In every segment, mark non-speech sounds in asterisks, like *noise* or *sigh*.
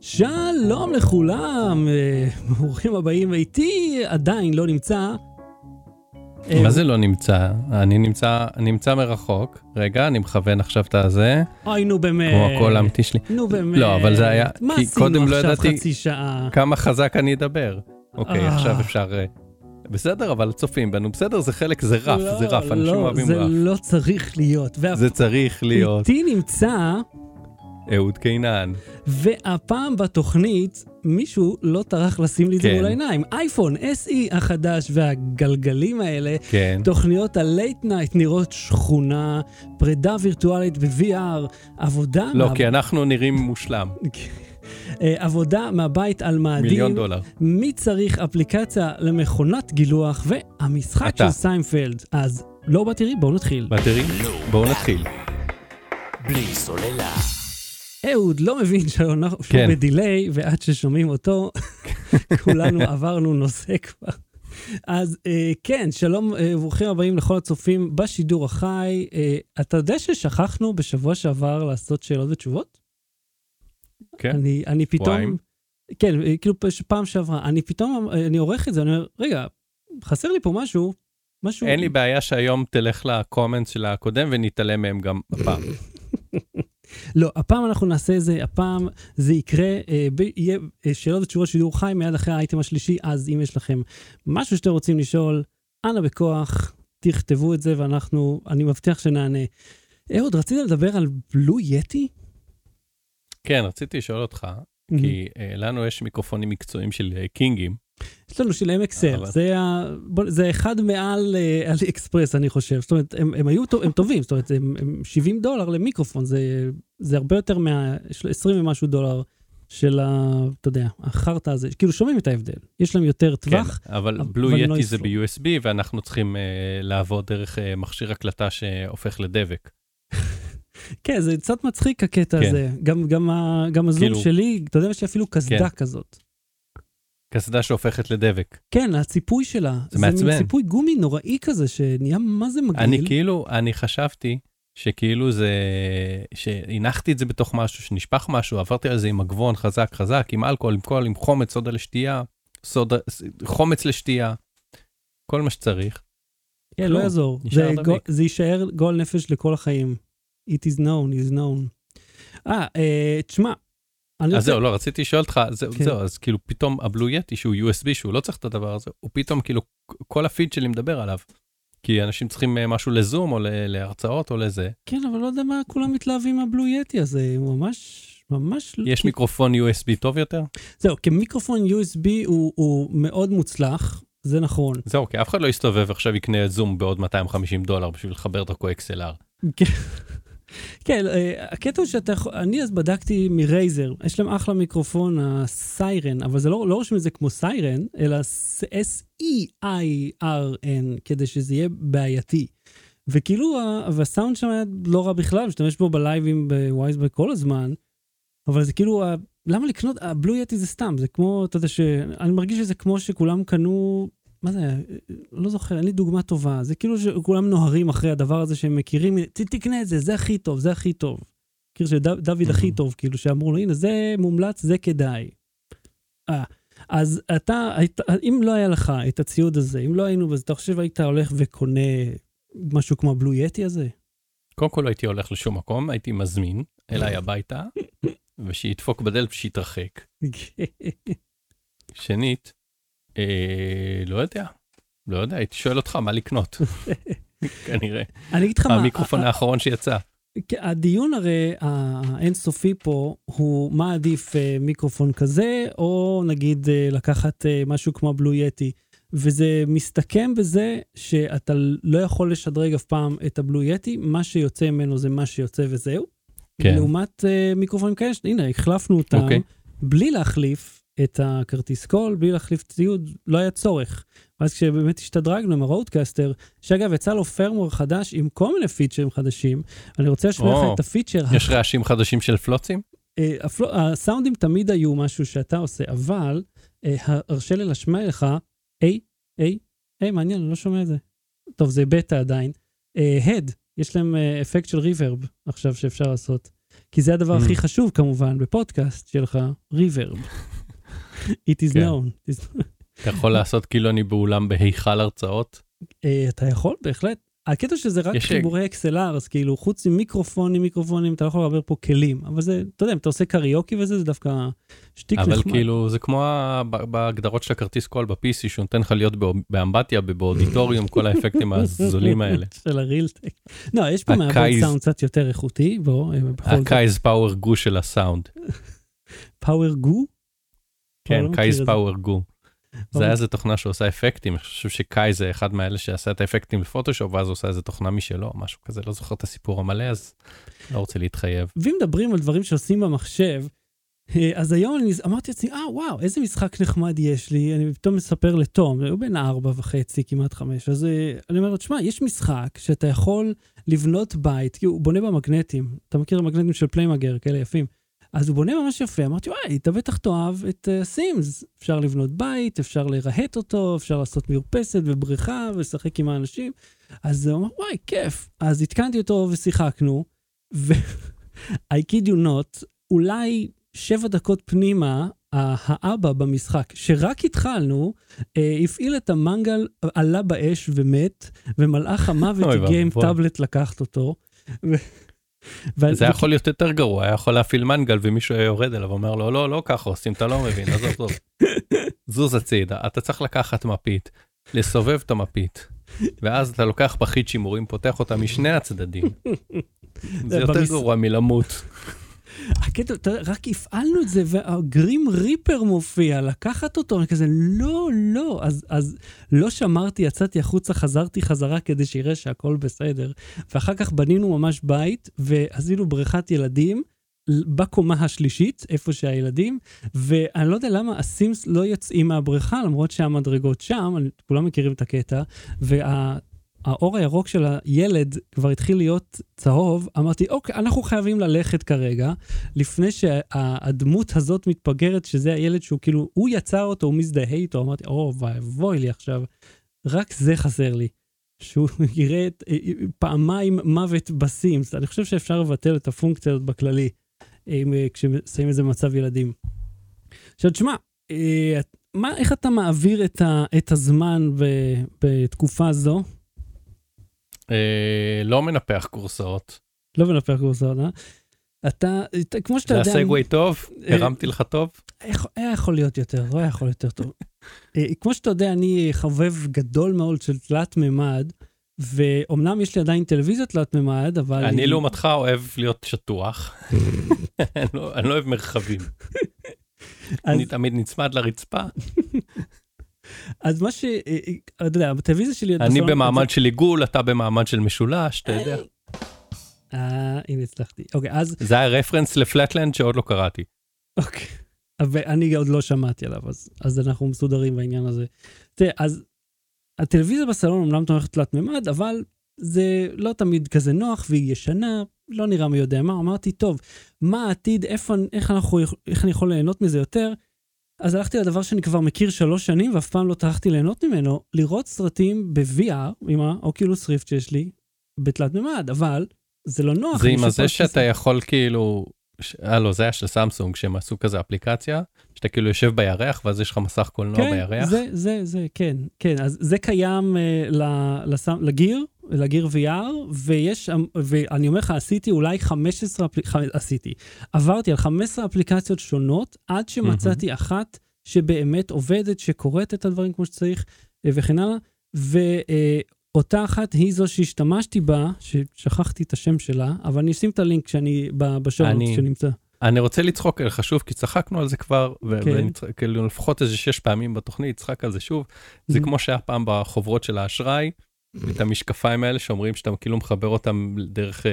שלום לכולם, אה, ברוכים הבאים, איתי עדיין לא נמצא. אה, מה זה לא נמצא? אני נמצא, נמצא מרחוק. רגע, אני מכוון עכשיו את הזה, אוי, נו באמת. כמו הקול האמיתי שלי. נו באמת. לא, אבל זה היה- מה כי קודם לא ידעתי-? כמה חזק אני אדבר. אוקיי, אה. עכשיו אפשר... בסדר, אבל צופים בנו. בסדר, זה חלק, זה רף, לא, זה רף, אנשים לא, אוהבים זה רף. לא צריך להיות. וה- זה צריך להיות. איתי נמצא, אהוד קינן. והפעם בתוכנית מישהו לא טרח לשים לי את זה כן. מול העיניים. אייפון SE החדש והגלגלים האלה, כן. תוכניות ה late night נראות שכונה, פרידה וירטואלית ב-VR, עבודה... לא, מה- כי אנחנו נראים מושלם. *laughs* אה, עבודה מהבית על מאדים. מיליון דולר. מי צריך אפליקציה למכונת גילוח והמשחק אתה. של סיינפלד. אז לא בתראי, בואו נתחיל. בטרי? בואו נתחיל. בלי סוללה. אהוד לא מבין שאנחנו כן. בדיליי, ועד ששומעים אותו, *laughs* כולנו עברנו נושא כבר. אז אה, כן, שלום, אה, ברוכים הבאים לכל הצופים בשידור החי. אה, אתה יודע ששכחנו בשבוע שעבר לעשות שאלות ותשובות? כן. אני, אני פתאום... שבועיים. כן, כאילו פעם שעברה, אני פתאום, אני עורך את זה, אני אומר, רגע, חסר לי פה משהו, משהו... אין לי בעיה שהיום תלך לקומנט של הקודם ונתעלם מהם גם הפעם. *laughs* לא, הפעם אנחנו נעשה את זה, הפעם זה יקרה, אה, ב- יהיה אה, שאלות ותשובות שידור חי מיד אחרי האייטם השלישי, אז אם יש לכם משהו שאתם רוצים לשאול, אנא בכוח, תכתבו את זה ואנחנו, אני מבטיח שנענה. אהוד, רצית לדבר על בלו יטי? כן, רציתי לשאול אותך, כי אה, לנו יש מיקרופונים מקצועיים של אה, קינגים. יש לנו של MXL, אבל- זה, ה... בוא, זה אחד מעל אה, עלי אקספרס, אני חושב. זאת אומרת, הם, הם היו טוב, הם טובים, זאת אומרת, הם, הם 70 דולר למיקרופון, זה, זה הרבה יותר מה... יש לו 20 ומשהו דולר של ה... אתה יודע, החרטא הזה, כאילו שומעים את ההבדל. יש להם יותר כן, טווח. אבל אבל בלו יטי זה floor. ב-USB, ואנחנו צריכים אה, לעבוד דרך אה, מכשיר הקלטה שהופך לדבק. כן, זה קצת מצחיק הקטע כן. הזה. גם, גם, ה, גם הזום כאילו- שלי, אתה יודע, יש לי אפילו קסדה כן. כזאת. קסדה שהופכת לדבק. כן, הציפוי שלה. זה מין מעצבן. ציפוי גומי נוראי כזה, שנהיה מה זה מגעיל. אני כאילו, אני חשבתי שכאילו זה, שהנחתי את זה בתוך משהו, שנשפך משהו, עברתי על זה עם מגבון חזק חזק, עם אלכוהול, עם קול, עם חומץ, סודה לשתייה, סודה, חומץ לשתייה, כל מה שצריך. כן, לא יעזור. זה. גול, זה יישאר גועל נפש לכל החיים. It is known, is known. אה, אה, תשמע, אז זהו, לא, רציתי לשאול אותך, זהו, כן. זהו, אז כאילו פתאום הבלו יטי, שהוא USB, שהוא לא צריך את הדבר הזה, הוא פתאום כאילו, כל הפיד שלי מדבר עליו. כי אנשים צריכים אה, משהו לזום, או להרצאות, או לזה. כן, אבל לא יודע מה כולם מתלהבים מהבלו יטי הזה, הוא ממש, ממש... יש כי- מיקרופון USB טוב יותר? זהו, כמיקרופון USB הוא, הוא מאוד מוצלח, זה נכון. זהו, כי אף אחד לא יסתובב עכשיו יקנה את זום בעוד 250 דולר בשביל לחבר דרכו XLR. כן, אה, הקטע הוא שאתה יכול, אני אז בדקתי מרייזר, יש להם אחלה מיקרופון, הסיירן, אבל זה לא, לא רושם את זה כמו סיירן, אלא S-E-I-R-N, כדי שזה יהיה בעייתי. וכאילו, והסאונד שם היה לא רע בכלל, משתמש בו בלייבים בווייזבק כל הזמן, אבל זה כאילו, למה לקנות, הבלו יטי זה סתם, זה כמו, אתה יודע. אני מרגיש שזה כמו שכולם קנו, מה זה, היה? לא זוכר, אין לי דוגמה טובה, זה כאילו שכולם נוהרים אחרי הדבר הזה שהם מכירים, "ת- תקנה את זה, זה הכי טוב, זה הכי טוב. מכיר שדוד הכי טוב, כאילו, שאמרו לו, הנה, זה מומלץ, זה כדאי. אה, אז אתה, היית- אם לא היה לך את הציוד הזה, אם לא היינו בזה, אתה חושב היית הולך וקונה משהו כמו הבלו יטי הזה? קודם כל לא הייתי הולך לשום מקום, הייתי מזמין אליי *laughs* הביתה, ושידפוק בדלת ושיתרחק. שנית, אה, לא יודע, לא יודע, הייתי שואל אותך מה לקנות, *laughs* כנראה. אני אגיד לך מה, המיקרופון האחרון שיצא. כן, הדיון הרי האינסופי פה הוא מה עדיף אה, מיקרופון כזה, או נגיד אה, לקחת אה, משהו כמו הבלו יטי. וזה מסתכם בזה שאתה לא יכול לשדרג אף פעם את הבלו יטי, מה שיוצא ממנו זה מה שיוצא וזהו. כן. לעומת אה, מיקרופונים כאלה, הנה, החלפנו אותם, אוקיי. בלי להחליף את הכרטיס קול, בלי להחליף ציוד, לא היה צורך. ואז כשבאמת השתדרגנו עם ה RODECaster, שאגב, יצא לו firmware חדש עם כל מיני פיצ'רים חדשים, אני רוצה להשמיע לך את הפיצ'ר. יש רעשים חדשים של פלוצים? אה, הסאונדים תמיד היו משהו שאתה עושה, אבל אה, הרשה לי להשמיע לך, היי, היי, היי, מעניין, אני לא שומע את זה. טוב, זה בטא עדיין. הד, יש להם אה, אפקט של reverb עכשיו שאפשר לעשות. כי זה הדבר Mm. הכי חשוב כמובן בפודקאסט שלך, reverb. *laughs* It is כן. known. אתה יכול לעשות כאילו אני באולם בהיכל הרצאות. אה, אתה יכול בהחלט. הקטע שזה רק חיבורי XLR, אז כאילו חוץ ממיקרופונים, מיקרופונים, אתה לא יכול לעבר פה כלים. אבל זה, אתה יודע, אם אתה עושה קריוקי וזה, זה דווקא שטיק אבל נחמד. כאילו זה כמו בהגדרות של הכרטיס קול ב-PC שהוא נותן לך להיות באמבטיה באודיטוריום כל האפקטים *laughs* הזולים האלה. של ה Realtek. לא, יש פה ה case- סאונד קצת יותר איכותי, בוא, אה, בכל זאת. ה case פאוור גו של הסאונד. פאוור גו? כן, לא קייז זה. פאוור גו. זה אוקיי. היה איזה תוכנה שעושה אפקטים, אני חושב שקאי זה אחד מאלה שעשה את האפקטים לפוטושופ, ואז הוא עושה איזה תוכנה משלו, משהו כזה, לא זוכר את הסיפור המלא, אז לא רוצה להתחייב. ואם מדברים על דברים שעושים במחשב, אה, אז היום אני אמרתי לעצמי, אה וואו, איזה משחק נחמד יש לי, אני פתאום מספר לתום, הוא בן ארבע וחצי, כמעט חמש, אז אה, אני אומר לו, תשמע, יש משחק שאתה יכול לבנות בית, כי הוא בונה במגנטים, אתה מכיר המגנטים של פליימגר, כאלה יפים. אז הוא בונה ממש יפה, אמרתי, וואי, אתה בטח תאהב את Sims. אפשר לבנות בית, אפשר לרהט אותו, אפשר לעשות מרפסת ובריכה ולשחק עם האנשים. אז הוא אמר, וואי, כיף. אז התקנתי אותו ושיחקנו, ו... *laughs* I kid you not, אולי שבע דקות פנימה, האבא במשחק, שרק התחלנו, אה, הפעיל את המנגל, עלה באש ומת, ומלאך המוות הגיע עם. טאבלט לקחת אותו. זה היה יכול להיות יותר גרוע, היה יכול להפעיל מנגל ומישהו היה יורד אליו ואומר לו, לא, לא ככה עושים, אתה לא מבין, עזוב, עזוב. *laughs* זוז הצידה, אתה צריך לקחת מפית, לסובב את המפית, ואז אתה לוקח פחית שימורים, פותח אותה משני הצדדים. *laughs* זה יותר גרוע מלמות. הקטע, אתה יודע, רק הפעלנו את זה, והגרים ריפר מופיע, לקחת אותו, אני כזה, לא, לא. אז, אז לא שמרתי, יצאתי החוצה, חזרתי חזרה כדי שיראה שהכל בסדר. ואחר כך בנינו ממש בית, ועשינו בריכת ילדים. בקומה השלישית, איפה שהילדים, ואני לא יודע למה הסימס לא יוצאים מהבריכה, למרות שהמדרגות שם, כולם מכירים את הקטע, והאור הירוק של הילד כבר התחיל להיות צהוב, אמרתי, אוקיי, אנחנו חייבים ללכת כרגע, לפני שהדמות הזאת מתפגרת, שזה הילד שהוא כאילו, הוא יצר אותו, הוא מזדהה איתו, אמרתי, או, ואבוי לי עכשיו, רק זה חסר לי. שהוא *laughs* יראה את, פעמיים מוות בסימס. אני חושב שאפשר לבטל את הפונקציה הזאת בכללי, אה, כששמים את זה במצב ילדים. עכשיו, תשמע, אה, מה, איך אתה מעביר את, ה, את הזמן ב, בתקופה זו? אה, לא מנפח קורסאות. לא מנפח קורסאות, אה? אתה, אתה, כמו שאתה זה יודע... הסגווי טוב? אה, הרמתי לך טוב? איך- היה יכול להיות יותר, לא היה יכול להיות יותר טוב. אה, כמו שאתה יודע, אני חובב גדול מאוד של תלת מימד, ואומנם יש לי עדיין טלוויזיה תלת מימד, אבל... אני היא- לעומתך אוהב להיות שטוח. *laughs* אני לא- אני לא אוהב מרחבים. אני תמיד נצמד לרצפה. אז מה ש... אה, אה, אתה יודע, בטלוויזיה שלי... אני במעמד של עיגול, אתה במעמד של משולש, אתה יודע. אה, הנה הצלחתי. אוקיי, אז... זה היה רפרנס לפלטלנד שעוד לא קראתי. אוקיי. ואני עוד לא שמעתי עליו, אז, אז אנחנו מסודרים בעניין הזה. תראה, אז הטלוויזיה בסלון אומנם תומכת תלת מימד, אבל זה לא תמיד כזה נוח והיא ישנה, לא נראה מי יודע מה. אמרתי, טוב, מה העתיד, איפה, איך, אנחנו, איך אני יכול ליהנות מזה יותר? אז הלכתי לדבר שאני כבר מכיר שלוש שנים ואף פעם לא טרחתי ליהנות ממנו, לראות סרטים ב-VR עם האוקילוס ריפט שיש לי, בתלת מימד, אבל זה לא נוח. זה עם הזה פעם- שאתה יכול כאילו, אה לא, זה היה של סמסונג, שהם עשו כזה אפליקציה, שאתה כאילו יושב בירח ואז יש לך מסך קולנוע כן, בירח. זה, זה, זה, כן, כן. אז זה קיים uh, לסם, לגיר, לגיר VR, ויש שם, ואני אומר לך, עשיתי אולי 15, אפל- ח- עשיתי, עברתי על 15 אפליקציות שונות, עד שמצאתי אחת שבאמת עובדת, שקוראת את הדברים כמו שצריך, אה, וכן הלאה, ואותה אחת היא זו שהשתמשתי בה, ששכחתי את השם שלה, אבל אני אשים את הלינק כשאני, ב- בשעון אני- שנמצא. אני רוצה לצחוק עליך שוב, כי צחקנו על זה כבר, ו- כן. כאילו לפחות איזה שש פעמים בתוכנית, צחק על זה שוב. זה Mhm. כמו שהיה פעם בחוברות של האשראי, את המשקפיים האלה שאומרים שאתה כאילו מחבר אותם דרך אה,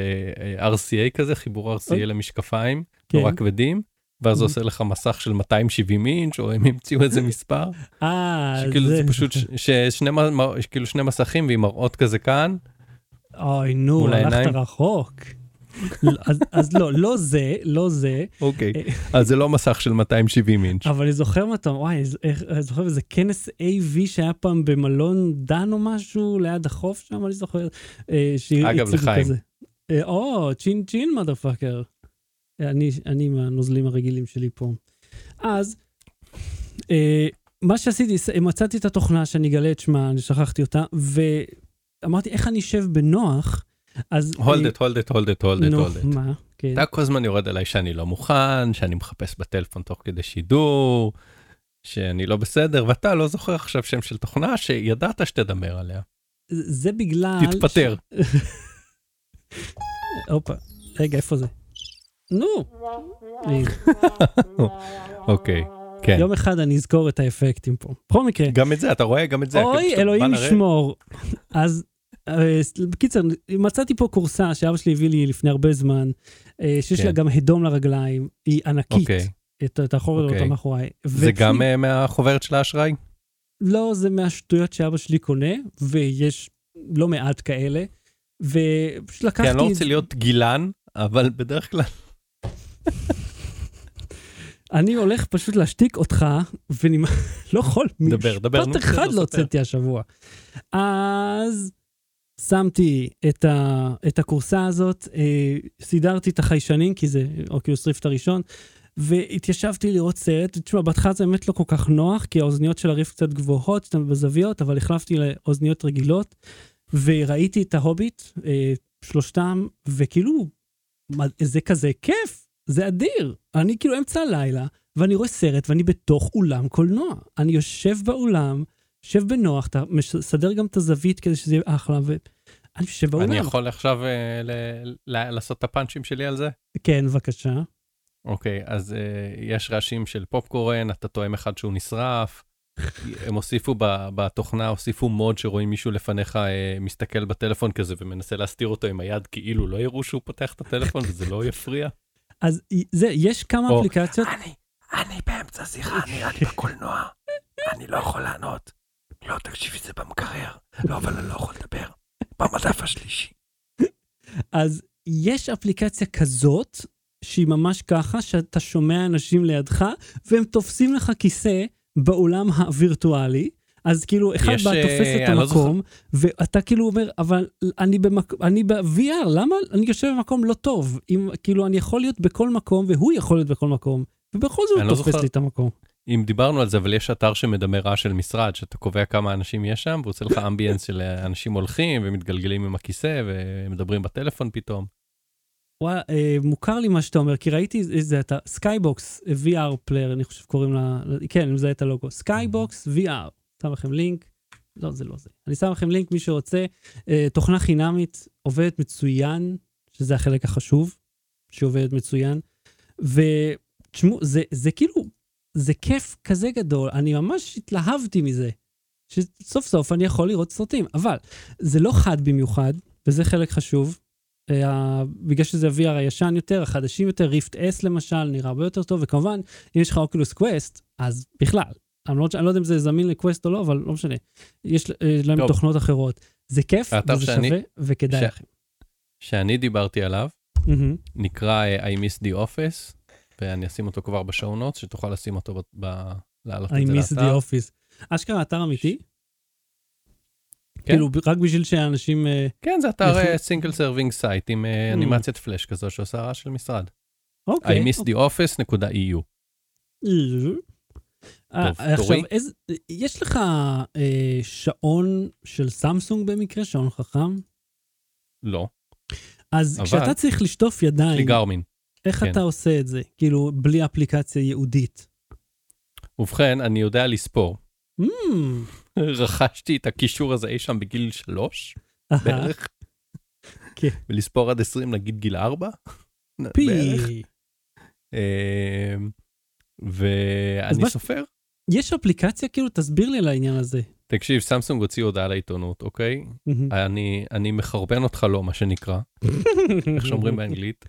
אה, RCA כזה, חיבור RCA אוי. למשקפיים, כן. נורא כבדים, ואז זה Mhm. עושה לך מסך של 270 אינץ', או הם המציאו איזה מספר, *laughs* אה, שכאילו זה זה- פשוט ששני כאילו שני מסכים ועם מראות כזה כאן. אוי, נו, הלכת. רחוק. אז, אז לא, לא זה, לא זה, אוקיי, אז זה לא מסך של 270 אינץ'. אבל אני זוכר מה אתה, וואי, איך- אני זוכר איזה כנס AV שהיה פעם במלון דן או משהו, ליד החוף שם, אני זוכר. אה, אגב, לחיים. אה, או, צ'ין צ'ין מודרפאקר. אני, אני עם הנוזלים הרגילים שלי פה. אז, אה, מה שעשיתי, מצאתי את התוכנה שאני אגלה את שמה, אני שכחתי אותה, ואמרתי, איך אני אשב בנוח, אז... הולד את, הולד את, הולד את, הולד את, נו, הולד את. מה? כן. אתה כל הזמן יורד עליי שאני לא מוכן, שאני מחפש בטלפון תוך כדי שידור, שאני לא בסדר, ואתה לא זוכר עכשיו שם של תוכנה שידעת שתדבר עליה. זה בגלל... תתפטר. *laughs* הופה, רגע, איפה זה? נו! *laughs* אוקיי, כן. יום אחד אני אזכור את האפקטים פה. בכל מקרה, גם את זה, אתה רואה? גם את זה. אוי, אלוהים ישמור. אז בקיצר, מצאתי פה כורסה שאבא שלי הביא לי לפני הרבה זמן, אה, שיש לה כן. גם הדום לרגליים, היא ענקית. אוקיי. את- יכול לראות אותה אוקיי. מאחוריי. זה גם אה, מהחוברת של האשראי? לא, זה מהשטויות שאבא שלי קונה, ויש לא מעט כאלה. ופשוט לקחתי... כי אני לא את רוצה להיות גילן, אבל בדרך כלל... אני הולך פשוט להשתיק אותך, ואני *laughs* לא יכול, דבר, דבר, משפט אחד לא. הוצאתי השבוע. אז שמתי את, ה, את הכורסה הזאת, אה, סידרתי את החיישנים, כי זה אוקיוס ריפט הראשון, והתיישבתי לראות סרט. תשמע, בהתחלה זה באמת לא כל כך נוח, כי האוזניות של הריפט קצת גבוהות, שאתה בזוויות, אבל החלפתי לאוזניות רגילות, וראיתי את ההוביט, אה, שלושתם, וכאילו, מה, זה כזה כיף, זה אדיר. אני כאילו אמצע הלילה, ואני רואה סרט, ואני בתוך אולם קולנוע. אני יושב באולם, יושב בנוח, אתה מסדר גם את הזווית כדי שזה יהיה אחלה, ואני יושב באולם. אני יכול עכשיו אה, ל- ל- לעשות את הפאנצ'ים שלי על זה? כן, בבקשה. אוקיי, אז uh, יש רעשים של פופקורן, אתה טועם אחד שהוא נשרף. *laughs* הם הוסיפו ב- בתוכנה, הוסיפו מוד שרואים מישהו לפניך uh, מסתכל בטלפון כזה ומנסה להסתיר אותו עם היד, כאילו לא יראו שהוא פותח את הטלפון *laughs* וזה לא יפריע. אז זה, יש כמה או- אפליקציות, אני, אני באמצע שיחה, אני רק בקולנוע. אני לא יכול לענות. לא, תקשיבי, זה במקרר. לא, אבל אני לא יכול לדבר. במדף השלישי. אז יש אפליקציה כזאת, שהיא ממש ככה, שאתה שומע אנשים לידך, והם תופסים לך כיסא באולם הווירטואלי. אז כאילו, אחד יש, בא אה, תופס את לא המקום, ואתה כאילו אומר, אבל אני, במק... אני ב-VR, למה אני יושב במקום לא טוב? אם, כאילו, אני יכול להיות בכל מקום, והוא יכול להיות בכל מקום, ובכל זאת הוא לא תופס זוכר. לי את המקום. אם דיברנו על זה, אבל יש אתר שמדמה רעש של משרד, שאתה קובע כמה אנשים יש שם, והוא עושה לך אמביאנס של אה, אנשים הולכים ומתגלגלים עם הכיסא ומדברים בטלפון פתאום. וואי, אה, מוכר לי מה שאתה אומר, כי ראיתי איזה אתה, Skybox VR Player, אני חושב קוראים לה, כן, אני מזהה את הלוגו, Skybox VR, שם לכם לינק, לא, זה לא זה. אני שם לכם לינק, מי שרוצה, אה, תוכנה חינמית, עובדת מצוין, שזה החלק החשוב, שהיא עובדת מצוין, ותשמעו, זה, זה כאילו, זה כיף כזה גדול, אני ממש התלהבתי מזה, שסוף סוף אני יכול לראות סרטים, אבל זה לא חד במיוחד, וזה חלק חשוב, אה, בגלל שזה ה-VR הישן יותר, החדשים יותר, Rift S למשל, נראה הרבה יותר טוב, וכמובן, אם יש לך Oculus Quest, אז בכלל. אני לא, אני לא יודע אם זה זמין ל Quest או לא, אבל לא משנה. יש אה, להם טוב. תוכנות אחרות. זה כיף, וזה שאני- שווה, וכדאי ש- לכם. שאני דיברתי עליו, מהמם. נקרא אה, I miss the office, ואני אשים אותו כבר ב show notes, שתוכל לשים אותו ב... ב... להעלות I את זה miss the לאתר. office. אשכרה אתר אמיתי? כן. כאילו, רק בשביל שאנשים... אה, כן, זה אתר single serving site עם אה. אנימציית פלאש כזו שעושה רעש של משרד. אוקיי. I miss the office.eu. אה, טוב, עכשיו, יש לך אה, שעון של סמסונג במקרה, שעון חכם? לא, אז אבל- כשאתה צריך לשטוף יש לי ידיים, Garmin. איך כן. אתה עושה את זה? כאילו, בלי אפליקציה ייעודית. ובכן, אני יודע לספור. Mm, *laughs* רכשתי את הקישור הזה אי שם בגיל שלוש בערך. כן. ולספור עד 20 נגיד גיל 4. פי. בערך. אמ, ואני סופר. יש אפליקציה? כאילו, תסביר לי על העניין הזה. תקשיב, סמסונג הוציא הודעה לעיתונות, אוקיי? מהמם. אני, אני מחרבן אותך לו, מה שנקרא, *laughs* איך שאומרים באנגלית.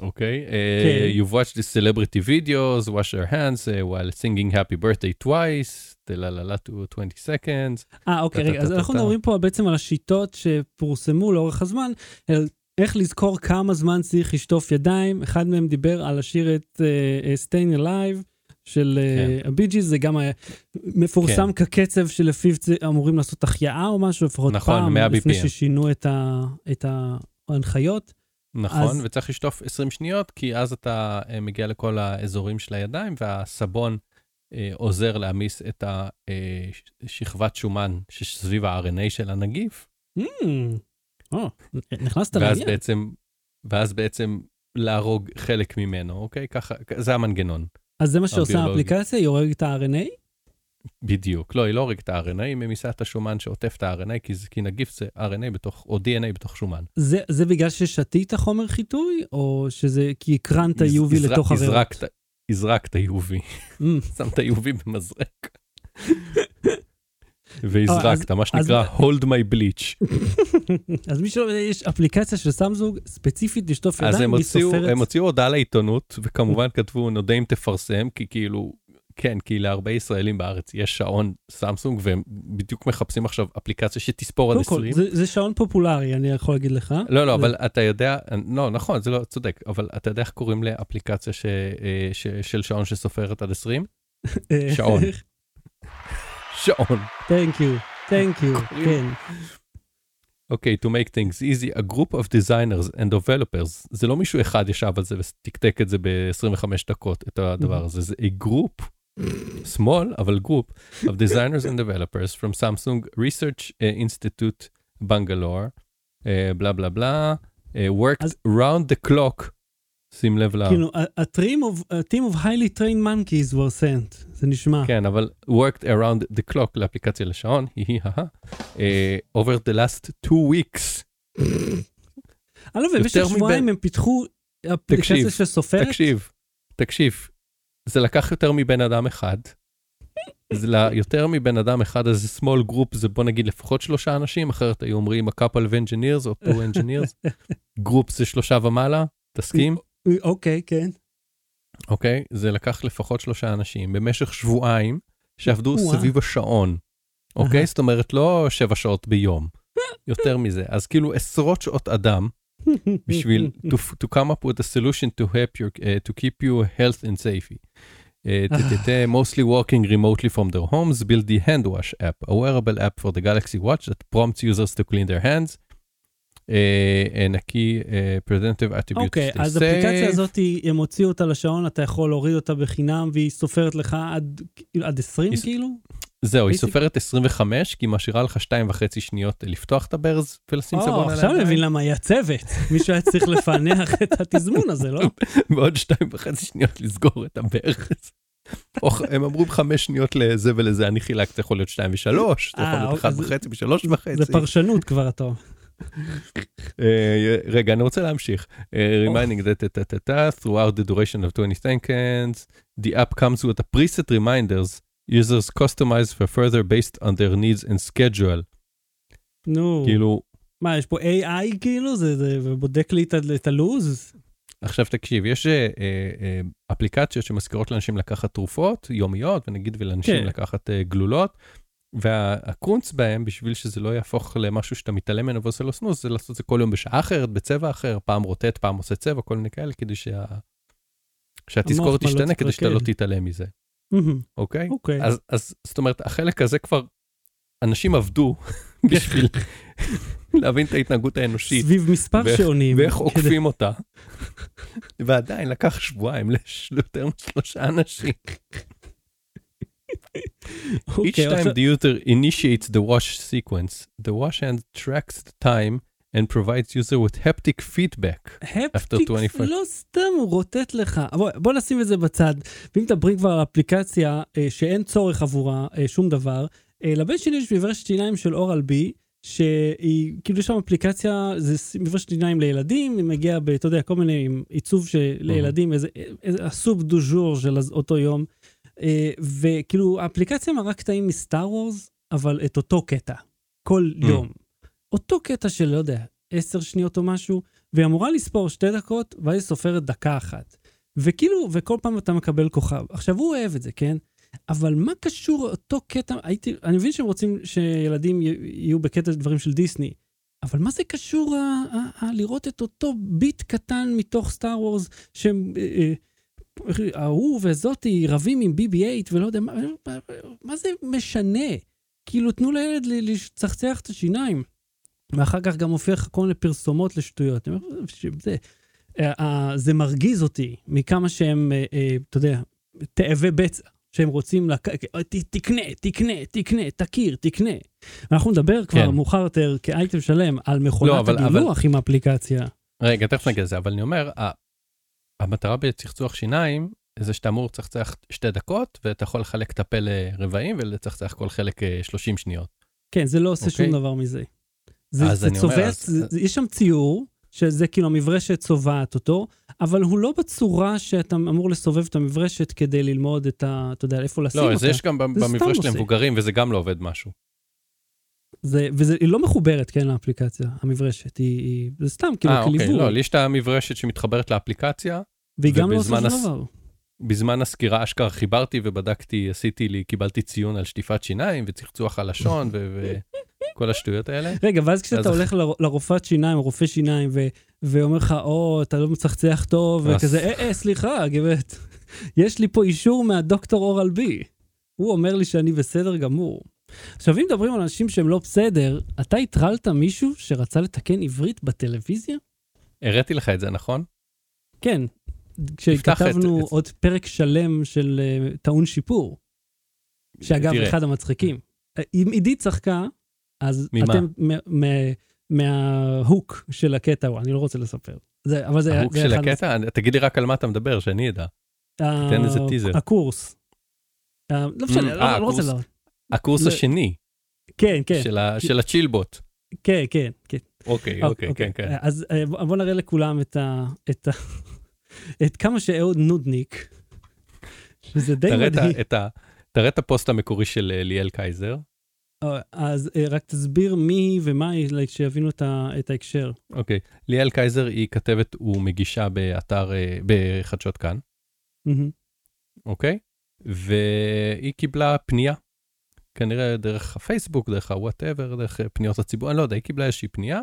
אוקיי? כן. Uh, you've watched the celebrity videos, wash your hands uh, while singing happy birthday twice, תללה to 20 seconds. אה, אוקיי, רגע, אז. אנחנו מדברים פה בעצם על השיטות שפורסמו לאורך הזמן, איך לזכור כמה זמן צריך לשטוף ידיים. אחד מהם דיבר על לשיר את uh, Staying Alive של כן. הבי ג'יז, זה גם היה מפורסם כן. כקצב שלפיו אמורים לעשות החייאה או משהו, לפחות נכון, פעם, 100 לפני BPM. ששינו את, ה, את ההנחיות. נכון, אז- וצריך לשטוף 20 שניות, כי אז אתה אה, מגיע לכל האזורים של הידיים, והסבון אה, עוזר להעמיס את השכבת שומן שסביב ה-RNA של הנגיף, Mm, או, נכנסת ואז לעניין. בעצם, ואז בעצם להרוג חלק ממנו, אוקיי? ככה, זה המנגנון. אז זה מה שעושה. האפליקציה, היא הורגת את ה-RNA? בדיוק. לא, היא לא הורגת את ה-RNA, היא ממיסה את השומן שעוטף את ה-RNA, כי, כי נגיף זה RNA בתוך, או DNA בתוך שומן. זה, זה בגלל ששתית חומר חיטוי, או שזה כי הקרנת UV לתוך הריאות? הזרקת- UV, Mm, *laughs* שמת UV במזרק. *laughs* והזרקת, מה אז- שנקרא hold my bleach. *laughs* אז מי שלא יש אפליקציה של סמסונג ספציפית לשטוף אז ידיים, היא סופרת. הם הוציאו הודעה לעיתונות, וכמובן כתבו נודה אם תפרסם, כי כאילו, כן, כי להרבה ישראלים בארץ יש שעון סמסונג, והם בדיוק מחפשים עכשיו אפליקציה שתספור עד קודם כל, 20. זה, זה שעון פופולרי, אני יכול להגיד לך. לא, לא, זה- אבל אתה יודע, לא, נכון, זה לא צודק, אבל אתה יודע איך קוראים לאפליקציה ש, אה, ש, של שעון שסופרת עד 20? אה, *laughs* שעון. שעון. Thank you, thank you, כן. אוקיי, to make things easy, a group of designers and developers, זה לא מישהו אחד ישב על זה ותקתק את זה ב-25 דקות, את הדבר הזה, זה a group, small, אבל group, of designers and developers from Samsung Research uh, Institute Bangalore, בלה בלה בלה, worked אז- round the clock, שים לב ל... כאילו, a, a, team of, a team of highly trained monkeys were sent, זה נשמע. כן, אבל worked around the clock לאפליקציה לשעון, היא over the last two weeks. אני לא מבין, במשך שבועיים הם פיתחו אפליקציה שסופרת? תקשיב, תקשיב, זה לקח יותר מבן אדם אחד. זה ל- יותר מבן אדם אחד, אז זה small group, זה בוא נגיד לפחות שלושה אנשים, אחרת היו אומרים a couple of engineers או two engineers. *laughs* group זה שלושה ומעלה, תסכים? אוקיי, כן. אוקיי? זה לקח לפחות שלושה אנשים במשך שבועיים שעבדו. סביב השעון. אוקיי? זאת אומרת, לא שבע שעות ביום, יותר מזה. אז כאילו עשרות שעות אדם בשביל to, to come up with a solution to help your, uh, to keep you health and safety. Uh, טטטה, *sighs* mostly working remotely from their homes, build the hand wash app, a wearable app for the Galaxy Watch that prompts users to clean their hands. Uh, and a key uh, preventive attribute אוקיי, to stay אז האפליקציה safe. הזאת, הם הוציאו אותה לשעון, אתה יכול להוריד אותה בחינם, והיא סופרת לך עד עד 20 היא- כאילו? זהו, היא סופרת 25, כי היא משאירה לך שתיים וחצי שניות לפתוח את הברז ולשים או, סבון על עכשיו אני מבין למה היה צוות. מישהו היה צריך לפענח את התזמון הזה, לא? *laughs* ועוד שתיים וחצי שניות לסגור את הברז. או הם אמרו חמש שניות לזה ולזה, אני חילקת, זה יכול להיות שתיים ושלוש, זה יכול אה, להיות אחד זה- וחצי ושלוש וחצי. זה פרשנות כבר, אתה. אה, רגע, אני רוצה להמשיך. אה, reminding that throughout the duration of 20 seconds, the app comes with a preset reminders users customize for further based on their needs and schedule. נו, כאילו, מה, יש פה AI כאילו? זה זה- ובודק לי את הלו"ז? עכשיו תקשיב, יש אה, אה, אפליקציות שמזכירות לאנשים לקחת תרופות יומיות, ונגיד ולאנשים כן. לקחת אה, גלולות, והקונץ בהם, בשביל שזה לא יהפוך למשהו שאתה מתעלם ממנו ועושה לו סנוס, זה לעשות את זה כל יום בשעה אחרת, בצבע אחר, פעם רוטט, פעם עושה צבע, כל מיני כאלה, כדי שה... שהתזכורת לא תשתנה, כדי שאתה לא תתרקד. תתעלם מזה, אוקיי? אוקיי. אז, אז זאת אומרת, החלק הזה כבר, אנשים עבדו *laughs* בשביל *laughs* להבין את ההתנהגות האנושית. סביב מספר ואיך- שעונים. ואיך עוקפים אותה. ועדיין לקח שבועיים ליותר משלושה אנשים. Each אוקיי, time עכשיו- the user initiates the wash sequence, the wash hand tracks the time and provides user with haptic feedback. after הפטיק 25. לא סתם הוא רוטט לך. בוא, בוא נשים את זה בצד. ואם מדברים כבר אפליקציה אה, שאין צורך עבורה אה, שום דבר, אה, לבן שלי יש מברשת שיניים של אורל בי, שהיא, כאילו יש שם אפליקציה, זה מברשת שיניים לילדים, היא מגיעה ב, אתה יודע, כל מיני עם עיצוב של לילדים, איזה, איזה הסופ דו ז'ור של אותו יום. אה, וכאילו, האפליקציה מראה קטעים מסטאר וורס, אבל את אותו קטע, כל Mm. יום. אותו קטע של, לא יודע, עשר שניות או משהו, והיא אמורה לספור שתי דקות, ואז היא סופרת דקה אחת. וכאילו, וכל פעם אתה מקבל כוכב. עכשיו, הוא אוהב את זה, כן? אבל מה קשור אותו קטע, הייתי, אני מבין שהם רוצים שילדים יהיו בקטע דברים של דיסני, אבל מה זה קשור ה- ה- ה- לראות את אותו ביט קטן מתוך סטאר וורס, שהם... אה, אה, ההוא וזאתי רבים עם BB-8 ולא יודע, מה, מה זה משנה? כאילו, תנו לילד לצחצח את השיניים. ואחר כך גם הופך כל מיני פרסומות לשטויות. שזה, אה, אה, זה מרגיז אותי מכמה שהם, אה, אתה יודע, תאבי בצע, שהם רוצים, לק... תקנה, תקנה, תקנה, תכיר, תקנה. אנחנו נדבר כבר כן. מאוחר יותר כאייטם שלם על מכונת לא, אבל- הגילוח עם האפליקציה. רגע, תכף נגיע לזה, אבל אני אומר, המטרה בצחצוח שיניים זה שאתה אמור לצחצח שתי דקות, ואתה יכול לחלק את הפה לרבעים ולצחצח כל חלק אה, 30 שניות. כן, זה לא עושה אוקיי. שום דבר מזה. זה, זה אומר, צובע, אז- זה, זה, יש שם ציור, שזה כאילו המברשת צובעת אותו, אבל הוא לא בצורה שאתה אמור לסובב את המברשת כדי ללמוד את ה... אתה יודע, איפה לשים לא, אותה. אז יש גם זה במברשת. למבוגרים, וזה גם לא עובד משהו. זה, וזה, היא לא מחוברת, כן, לאפליקציה, המברשת. היא, היא, זה סתם, כאילו, אה, אוקיי, כליווי. לא, לי יש את המברשת שמתחברת לאפליקציה, והיא גם לא עושה שום דבר. בזמן הסקירה אשכרה חיברתי ובדקתי, עשיתי לי, קיבלתי ציון על שטיפת שיניים וצחצוח הלשון וכל השטויות האלה. רגע, ואז כשאתה הולך לרופאת שיניים, רופא שיניים, ואומר לך, או, אתה לא מצחצח טוב, וכזה, אה, אה, סליחה, גברת, יש לי פה אישור מהדוקטור אורל בי. הוא אומר לי שאני בסדר גמור. עכשיו, אם מדברים על אנשים שהם לא בסדר, אתה הטרלת מישהו שרצה לתקן עברית בטלוויזיה? הראיתי לך את זה, נכון? כן, כשכתבנו את- עוד פרק שלם של uh, טעון שיפור. שאגב, תראה. אחד המצחיקים. אה, אם עידית צחקה, אז ממה? אתם מה hook של הקטע, אני לא רוצה לספר. זה, אבל זה, ה hook זה של הקטע? תגיד לי רק על מה אתה מדבר, שאני אדע. תן איזה טיזר. הקורס. אה, לא משנה, אה, לא- לא רוצה. ל... הקורס זה- השני כן, כן, של הצ'ילבוט. כן, כן, כן. אוקיי, אוקיי, כן, כן. אז אה, בוא בוא נראה לכולם את ה... את *laughs* כמה שאהוד נודניק, שזה די מדהים. תראה את הפוסט המקורי של אה, ליאל קייזר. אז אה, רק תסביר מי היא ומה היא, שיבינו את ה- את ההקשר. אוקיי. ליאל קייזר היא כתבת ומגישה באתר, אה, בחדשות כאן. אוקיי? והיא קיבלה פנייה, כנראה דרך הפייסבוק, דרך ה whatever, דרך אה, פניות הציבור, אני לא יודע, היא קיבלה איזושהי פנייה.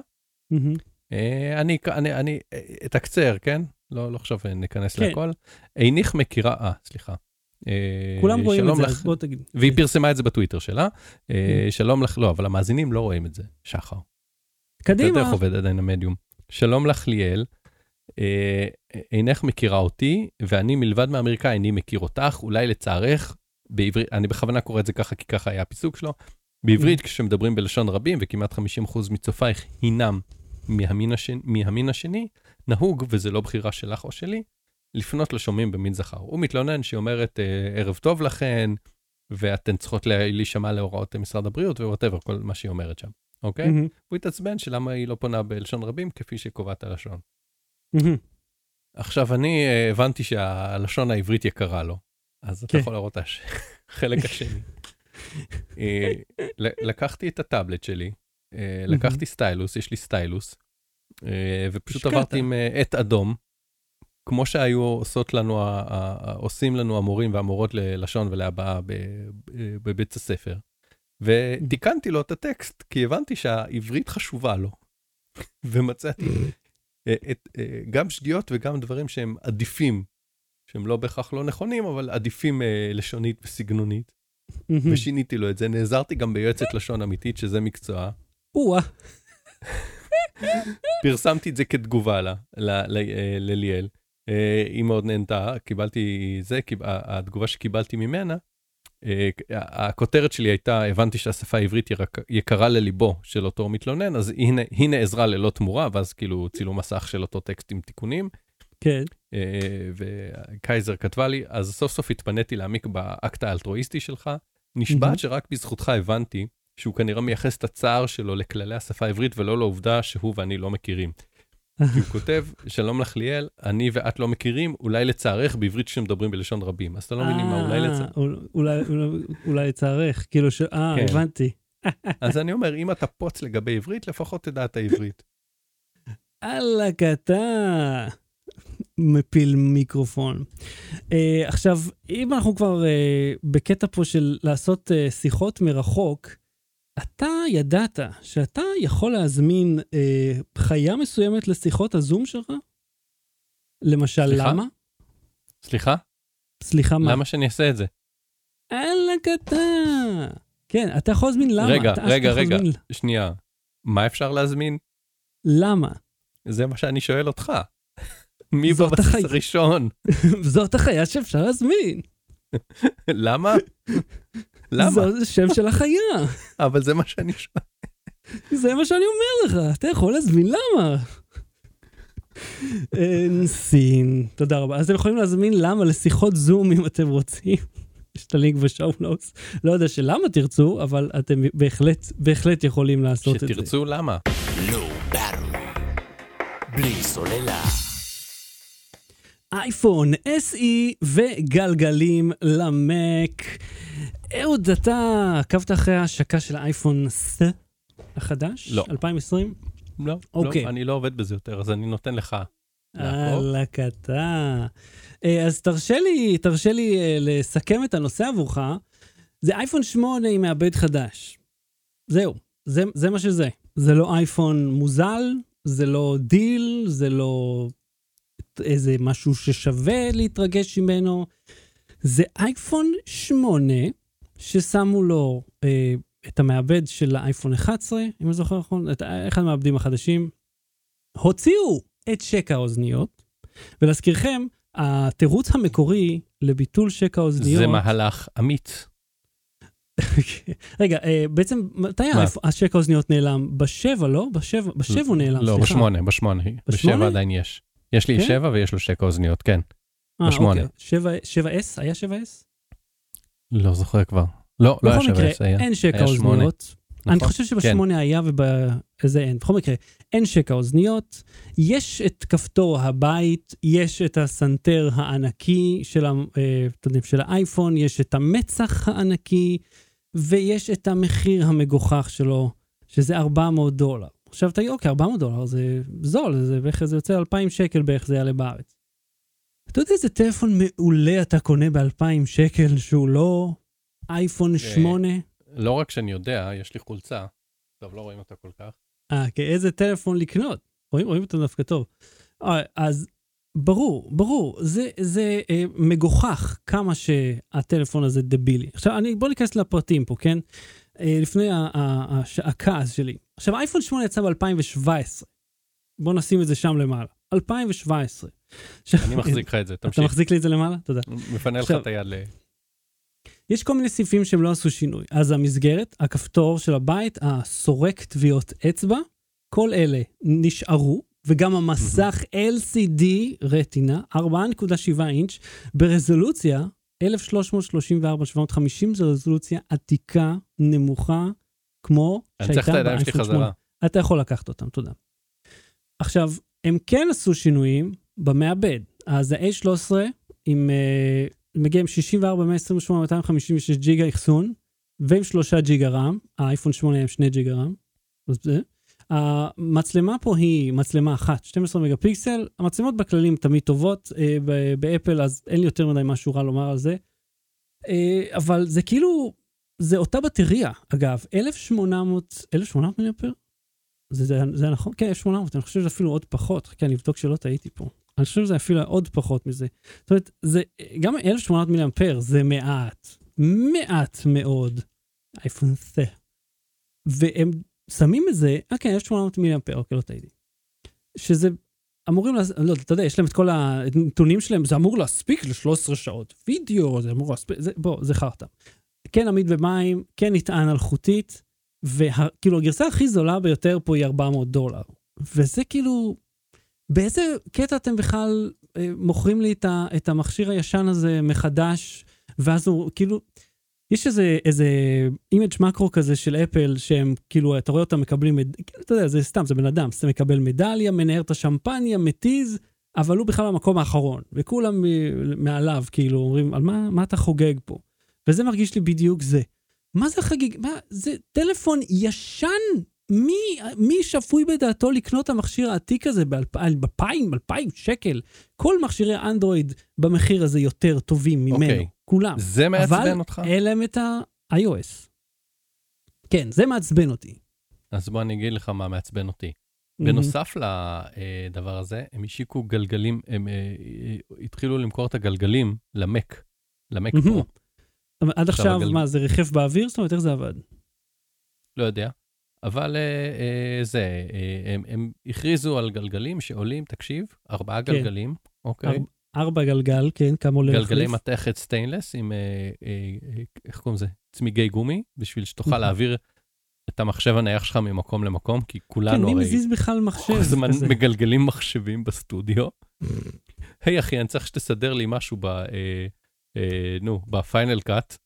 אה, אני, אני, אני אתקצר, כן? לא, לא עכשיו ניכנס כן. להכל. אינך מכירה, אה, סליחה. אה, כולם רואים את זה, אז בוא תגיד. והיא פרסמה את זה בטוויטר שלה. כן. אה, שלום לך, לא, אבל המאזינים לא רואים את זה, שחר. אתה יודע קדימה. איך עובד עדיין המדיום. שלום לך ליאל, אה, אינך מכירה אותי, ואני מלבד מאמריקאי איני מכיר אותך, אולי לצערך, בעברית, אני בכוונה קורא את זה ככה כי ככה היה הפיסוק שלו, בעברית Mm. כשמדברים בלשון רבים וכמעט 50% מצופייך הינם מהמין השני, מהמין השני, נהוג, וזה לא בחירה שלך או שלי, לפנות לשומעים במין זכר. הוא מתלונן שהיא אומרת, אה, ערב טוב לכן, ואתן צריכות לה- להישמע להוראות משרד הבריאות וווטאבר, כל מה שהיא אומרת שם, אוקיי? מהמם. הוא התעצבן שלמה היא לא פונה בלשון רבים כפי שקובעת הלשון. מהמם. עכשיו, אני אה, הבנתי שהלשון העברית יקרה לו, אז אתה כן. יכול לראות את החלק השני. אה, לקחתי את הטאבלט שלי, לקחתי סטיילוס, יש לי סטיילוס, ופשוט. עברתי עם עט אדום, כמו שהיו עושות לנו, עושים לנו המורים והמורות ללשון ולהבעה בבית הספר. ותיקנתי לו את הטקסט, כי הבנתי שהעברית חשובה לו. *laughs* ומצאתי אה, את, אה, גם שגיאות וגם דברים שהם עדיפים, שהם לא בהכרח לא נכונים, אבל עדיפים אה, לשונית וסגנונית. ושיניתי לו את זה, נעזרתי גם ביועצת לשון אמיתית, שזה מקצוע. או-אה. *laughs* פרסמתי את זה כתגובה לה, לליאל. אה, היא מאוד נהנתה, קיבלתי זה, התגובה שקיבלתי ממנה, אה, הכותרת שלי הייתה, הבנתי שהשפה העברית יקרה לליבו של אותו מתלונן, אז הנה, הנה עזרה ללא תמורה, ואז כאילו צילום מסך של אותו טקסט עם תיקונים. כן. אה, וקייזר כתבה לי, אז סוף סוף התפניתי להעמיק באקט האלטרואיסטי שלך. נשבעת מהמם. שרק בזכותך הבנתי שהוא כנראה מייחס את הצער שלו לכללי השפה העברית ולא לעובדה שהוא ואני לא מכירים. הוא כותב, שלום לך ליאל, אני ואת לא מכירים, אולי לצערך בעברית שמדברים בלשון רבים. אז אתה לא מבין מה אולי אה, לצערך. אול- אולי- לצערך, כאילו ש... אה, כן. הבנתי. אז אני אומר, אם אתה פוץ לגבי עברית, לפחות תדע את העברית. אללה אתה מפיל מיקרופון. Uh, עכשיו, אם אנחנו כבר uh, בקטע פה של לעשות uh, שיחות מרחוק, אתה ידעת שאתה יכול להזמין אה, חיה מסוימת לשיחות הזום שלך? למשל, סליחה? למה? סליחה? סליחה, מה? למה שאני אעשה את זה? אללה קטע. כן, אתה יכול להזמין למה. רגע, אתה רגע, רגע. להזמין שנייה. מה אפשר להזמין? למה? זה מה שאני שואל אותך. *laughs* מי בבסיס החי- הראשון? *laughs* זאת החיה שאפשר להזמין. *laughs* למה? למה? זה שם של החיה. אבל זה מה שאני שואל. זה מה שאני אומר לך, אתה יכול להזמין למה. אין סין, תודה רבה. אז אתם יכולים להזמין למה לשיחות זום אם אתם רוצים. יש את הלינק בשואו נוטס. לא יודע שלמה תרצו, אבל אתם בהחלט, בהחלט יכולים לעשות את זה. שתרצו למה. לא. בלי סוללה. אייפון SE וגלגלים למק. אהוד, אתה עקבת אחרי ההשקה של האייפון S החדש? לא. 2020? לא, אוקיי. לא, אני לא עובד בזה יותר, אז אני נותן לך. קטע. אה, אז תרשה לי, תרשה לי אה, לסכם את הנושא עבורך. זה אייפון 8 עם מעבד חדש. זהו, זה, זה מה שזה. זה לא אייפון מוזל, זה לא דיל, זה לא איזה משהו ששווה להתרגש ממנו. זה אייפון 8 ששמו לו אה, את המעבד של האייפון 11, אם אני זוכר נכון, את אחד המעבדים החדשים. הוציאו את שק האוזניות, ולהזכירכם, התירוץ המקורי לביטול שק האוזניות... זה מהלך אמיץ. *laughs* רגע, אה, בעצם מתי מה? האייפ- השק האוזניות נעלם? בשבע, לא? בשבע, בשבע הוא נעלם, לא, סליחה. בשמונה, בשמונה. בשמונה? בשבע עדיין יש. יש לי כן? שבע ויש לו שקע אוזניות, כן. אה, בשמונה. אוקיי. שבע, שבע S? היה שבע S? לא זוכר כבר. לא, לא היה עש, היה. אין שקע. אוזניות. אני נכון? חושב שבשמונה היה ובאיזה אין. בכל מקרה, אין שקע אוזניות, יש את כפתור הבית, יש את הסנטר הענקי של, ה- אה, של האייפון, יש את המצח הענקי, ויש את המחיר המגוחך שלו, שזה 400 דולר. עכשיו תגיד, אוקיי, 400 דולר זה זול, זה בערך, זה יוצא 2,000 שקל בערך זה יעלה בארץ. אתה יודע איזה טלפון מעולה אתה קונה ב-2,000 שקל שהוא לא אייפון 8? לא רק שאני יודע, יש לי חולצה. טוב, לא רואים אותה כל כך. אה, כן, איזה טלפון לקנות. רואים, רואים אותו דווקא טוב. אה, אז ברור, ברור, זה, זה אה, מגוחך כמה שהטלפון הזה דבילי. עכשיו, אני, בוא ניכנס לפרטים פה, כן? אה, לפני ה- ה- הש- הכעס שלי. עכשיו, אייפון 8 יצא ב-2017. בוא נשים את זה שם למעלה. 2017. עכשיו, אני מחזיק לך את זה, אתה תמשיך. מחזיק לי את זה למעלה? תודה. מפנה לך את היד ל... יש כל מיני סעיפים שהם לא עשו שינוי. אז המסגרת, הכפתור של הבית, הסורק טביעות אצבע, כל אלה נשארו, וגם המסך LCD רטינה, 4.7 אינץ', ברזולוציה 1334-750, זו רזולוציה עתיקה, נמוכה, כמו אני צריך את שהייתה הידיים שלי באייפון 8. חזרה. אתה יכול לקחת אותם, תודה. עכשיו, הם כן עשו שינויים במעבד. אז ה-A13 עם, uh, מגיע עם 64, 128, 256 ג'יגה אחסון, ועם 3 ג'יגה רם, האייפון 8 עם 2 ג'יגה רם. אז זה. המצלמה פה היא מצלמה אחת, 12 מגה פיקסל. המצלמות בכללים תמיד טובות ב- באפל, אז אין לי יותר מדי משהו רע לומר על זה. Uh, אבל זה כאילו, זה אותה בטריה, אגב, 1800, 1800 מיליאמפר? זה, זה, זה נכון? כן, 1800, אני חושב שזה אפילו עוד פחות. חכה, אני אבדוק שלא טעיתי פה. אני חושב שזה אפילו עוד פחות מזה. זאת אומרת, זה, גם 1800 מיליאמפר זה מעט, מעט מאוד אייפון זה. והם שמים את זה, אה כן, 1800 מיליאמפר, אוקיי, לא טעיתי. שזה אמורים, לעשות, לא, אתה יודע, יש להם את כל הנתונים שלהם, זה אמור להספיק ל-13 שעות וידאו, זה אמור להספיק, זה, בוא, זה חרטא. כן עמיד במים, כן נטען אלחוטית, וכאילו הגרסה הכי זולה ביותר פה היא 400 דולר. וזה כאילו, באיזה קטע אתם בכלל אה, מוכרים לי את, ה, את המכשיר הישן הזה מחדש, ואז הוא כאילו, יש איזה, איזה image macro כזה של אפל, שהם כאילו, אתה רואה אותם מקבלים, מד... כאילו, אתה יודע, זה סתם, זה בן אדם, זה מקבל מדליה, מנער את השמפניה, מתיז, אבל הוא בכלל במקום האחרון, וכולם מ- מעליו, כאילו, אומרים, על מה, מה אתה חוגג פה? וזה מרגיש לי בדיוק זה. מה זה חגיג? מה, זה טלפון ישן? מי, מי שפוי בדעתו לקנות את המכשיר העתיק הזה ב-2,000, 2,000 שקל? כל מכשירי האנדרואיד במחיר הזה יותר טובים ממנו, אוקיי. כולם. זה אבל מעצבן אותך? אין להם את ה-iOS. כן, זה מעצבן אותי. אז בוא אני אגיד לך מה מעצבן אותי. Mm-hmm. בנוסף לדבר הזה, הם השיקו גלגלים, הם אה, אה, התחילו למכור את הגלגלים ל Mac, ל Mac מהמם. Pro. אבל עד עכשיו עכשיו, הגל- מה, זה ריחף באוויר? זאת אומרת, איך זה עבד? לא יודע. אבל אה, אה, זה, אה, הם, הם הכריזו על גלגלים שעולים, תקשיב, ארבעה כן. גלגלים, אוקיי? ארבע- ארבע גלגל, כן, כמה עולה גלגלי להחליף? מתכת stainless עם, אה, אה, אה, איך קוראים לזה? צמיגי גומי, בשביל שתוכל נכון. להעביר את המחשב הנייח שלך ממקום למקום, כי כן, כולנו מי הרי מזיז בכלל מחשב כל הזמן כזה? מגלגלים מחשבים בסטודיו. *laughs* היי אחי, אני צריך שתסדר לי משהו ב... אה, נו, ב Final Cut,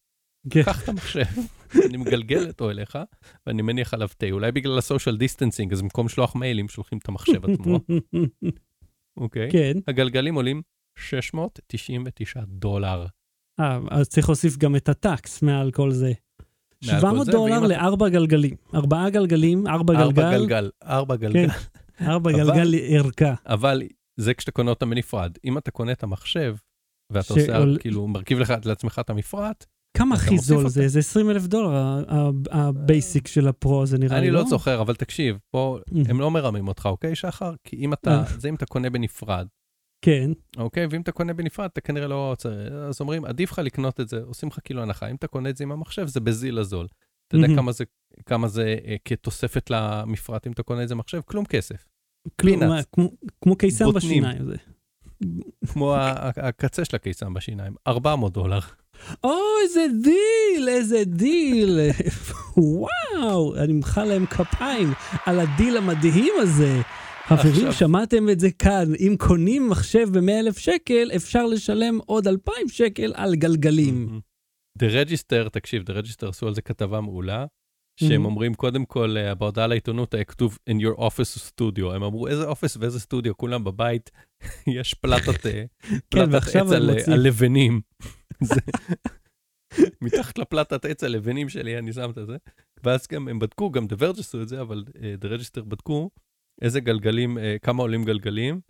כן. קח את המחשב, אני מגלגל אותו אליך, ואני מניח עליו תה. אולי בגלל ה social distancing, אז במקום לשלוח מיילים, שולחים את המחשב עצמו, *laughs* אוקיי? כן. הגלגלים עולים 699 דולר. אה, אז צריך להוסיף גם את ה tax מעל כל זה. מעל כל 700 זה, דולר לארבע גלגלים. ארבעה גלגלים, ארבע ארבע גלגל, גלגל, ארבע גלגל. ארבע גלגל ערכה. אבל זה כשאתה קונה אותם בנפרד. אם אתה קונה את המחשב, ואתה שעול- עושה, כאילו, מרכיב לך לעצמך את המפרט, כמה הכי זול. זה? זה 20 אלף דולר, ה basic של הפרו הזה נראה לי, אני לא? לא זוכר, אבל תקשיב, פה מממ. הם לא מרמים אותך, אוקיי, שחר? כי אם אתה, אה. זה אם אתה קונה בנפרד, כן, אוקיי? ואם אתה קונה בנפרד, אתה כנראה לא צריך, אז אומרים, עדיף לך לקנות את זה, עושים לך כאילו הנחה. אם אתה קונה את זה עם המחשב, זה בזיל הזול. אתה יודע. כמה זה, כמה זה אה, כתוספת למפרט אם אתה קונה את זה במחשב? כלום כסף. כלום, כמו- בוטנים. בשיניים. כמו הקצה של הקיסם בשיניים, 400 דולר. או, איזה דיל, איזה דיל. וואו, אני אמחא להם כפיים על הדיל המדהים הזה. חברים, עכשיו- שמעתם את זה כאן, אם קונים מחשב ב-100 אלף שקל, אפשר לשלם עוד 2,000 שקל על גלגלים. The Register, תקשיב, The Register עשו על זה כתבה מעולה, שהם Mhm. אומרים קודם כל, אה, בהודעה לעיתונות היה כתוב in your office studio, הם אמרו איזה אופס ואיזה סטודיו, כולם בבית, *laughs* יש פלטת, אה, *laughs* פלטת ועכשיו עץ על לבנים. *laughs* מתחת לפלטת עץ הלבנים שלי, אני שם את זה. ואז גם הם בדקו, גם The Verge עשו את זה, אבל אה, The Register בדקו איזה גלגלים, אה, כמה עולים גלגלים.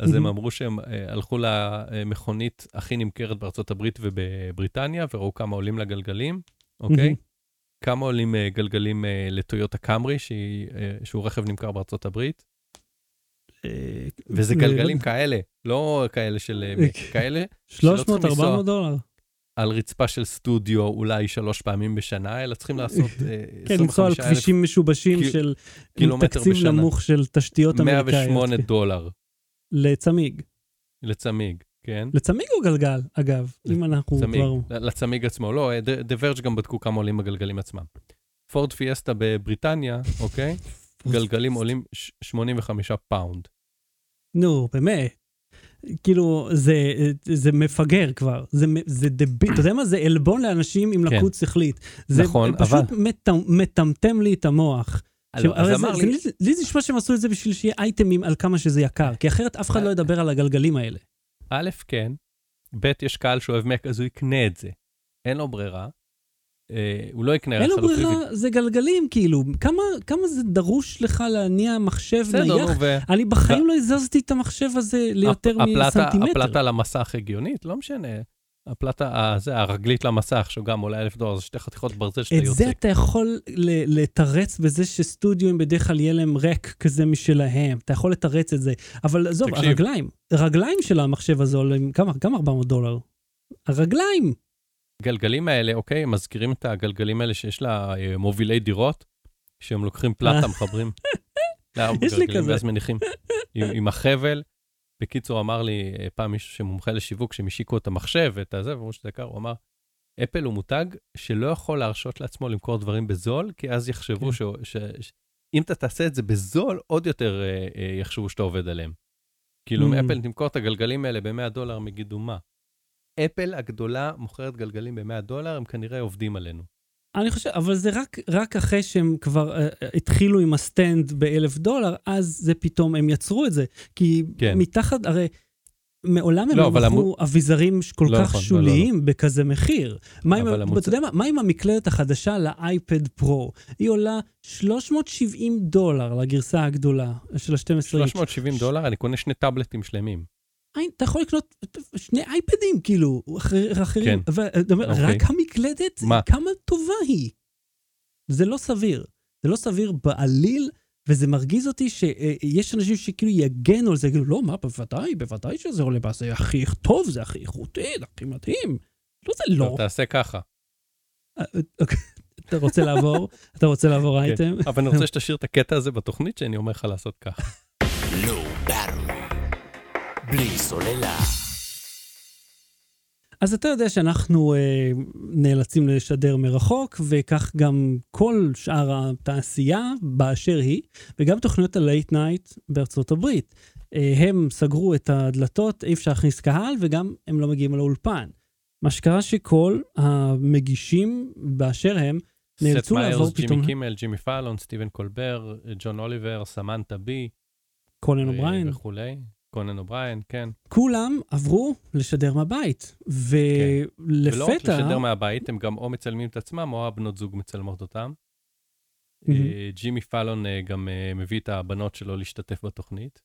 אז הם Mhm. אמרו שהם אה, הלכו למכונית הכי נמכרת בארצות הברית ובבריטניה, וראו כמה עולים לגלגלים, אוקיי? מהמם. כמה עולים אה, גלגלים אה, לטויוטה קאמרי, אה, שהוא רכב נמכר בארצות הברית, וזה גלגלים כאלה, לא כאלה של... כאלה 300, צריכים לנסוע. 400 דולר. על רצפה של סטודיו אולי שלוש פעמים בשנה, אלא צריכים לעשות אה, כן, לנסוע על 25,000, כבישים משובשים של תקציב בשנה. נמוך של תשתיות אמריקאיות. 108 כן. דולר לצמיג. לצמיג, כן? לצמיג או גלגל, אגב, אם אנחנו צמיג, כבר... לצמיג עצמו. לא, אה, The Verge גם בדקו כמה עולים הגלגלים עצמם. פורד פיאסטה בבריטניה, *laughs* אוקיי? גלגלים עולים ש- 85 פאונד. נו, באמת. כאילו, זה, זה מפגר כבר, זה, זה דביל, אתה יודע מה? זה עלבון לאנשים עם כן. לקות שכלית. זה נכון, פשוט אבל- מטמ- מטמטם לי את המוח. לי, זה, לי זה נשמע שהם עשו את זה בשביל שיהיה אייטמים על כמה שזה יקר, כי אחרת אף אחד לא ידבר על הגלגלים האלה. א', כן, ב', יש קהל שאוהב מק, אז הוא יקנה את זה. אין לו ברירה. אה, הוא לא יקנה אין לו. ברירה, זה גלגלים, כאילו, כמה, כמה זה דרוש לך להניע מחשב בסדר, נייח? ו... אני בחיים לא הזזתי את המחשב הזה ליותר הפ- מסנטימטר. הפלטה למסך הגיונית, לא משנה. הפלטה, ה- זה, הרגלית למסך, שגם עולה אלף דולר, זה שתי חתיכות ברזל שאתה את יוצא. זה אתה יכול לתרץ בזה שסטודיו בדרך כלל יהיה להם ריק כזה משלהם, אתה יכול לתרץ את זה. אבל עזוב. הרגליים, הרגליים של המחשב הזה עולים כמה? גם 400 דולר. הרגליים. הגלגלים האלה, אוקיי, מזכירים את הגלגלים האלה שיש לה אה, מובילי דירות, שהם לוקחים פלטה, אה. מחברים *laughs* יש לי כזה. ואז מניחים עם, עם החבל. בקיצור, אמר לי אה, פעם מישהו שמומחה לשיווק, שהם השיקו את המחשב ואת הזה, ואמרו שזה יקר, הוא אמר, אפל הוא מותג שלא יכול להרשות לעצמו למכור דברים בזול, כי אז יחשבו כן. ש... ש... ש... אם אתה תעשה את זה בזול, עוד יותר אה, אה, יחשבו שאתה עובד עליהם. כאילו, אם מממ. אפל תמכור את הגלגלים האלה ב-100 דולר, הם יגידו מה? אפל הגדולה מוכרת גלגלים ב-100 דולר, הם כנראה עובדים עלינו. אני חושב, אבל זה רק, רק אחרי שהם כבר אה, התחילו עם ה stand באלף דולר, אז זה פתאום, הם יצרו את זה. כי כן. מתחת, הרי מעולם הם לא, לא מכרו אביזרים כל לא כך נכון, לא, שוליים בכזה מחיר. מה עם, אבל ה- המוצר- אתה יודע מה, מה עם המקלדת החדשה לאייפד פרו? היא עולה 370 דולר לגרסה הגדולה של ה-12 אינץ'. 370 דולר, אני קונה שני טאבלטים שלמים. אה, אתה יכול לקנות שני אייפדים, כאילו, אחר, אחרים. כן. אבל, אתה אומר, אוקיי. רק המקלדת, מה? כמה טובה היא. זה לא סביר. זה לא סביר בעליל, וזה מרגיז אותי שיש אנשים שכאילו יגנו על זה, יגידו, לא, מה, בוודאי, בוודאי שזה עולה, בה, זה הכי טוב, זה הכי איכותי, זה הכי מדהים. לא, זה לא. טוב, תעשה ככה. אה, אוקיי. אתה רוצה לעבור? אתה רוצה לעבור כן. אייטם? אבל אני רוצה שתשאיר את הקטע הזה בתוכנית שאני אומר לך לעשות ככה. *laughs* בלי סוללה. אז אתה יודע שאנחנו אה, נאלצים לשדר מרחוק, וכך גם כל שאר התעשייה באשר היא, וגם תוכניות ה late night בארצות הברית. אה, הם סגרו את הדלתות, אי אפשר להכניס קהל, וגם הם לא מגיעים לאולפן. מה שקרה שכל המגישים באשר הם, נאלצו סט מיירס, לעבור פתאום... ג'ימי קימל, ג'ימי פאלון, סטיבן קולבר, ג'ון אוליבר, סמנטה בי. קונן אובריין, וכולי. קונן אובריין, כן. כולם עברו לשדר מהבית. ולא רק ולפתע... לשדר מהבית, הם גם או מצלמים את עצמם, או הבנות זוג מצלמות אותם. אה, ג'ימי פאלון אה, גם אה, מביא את הבנות שלו להשתתף בתוכנית.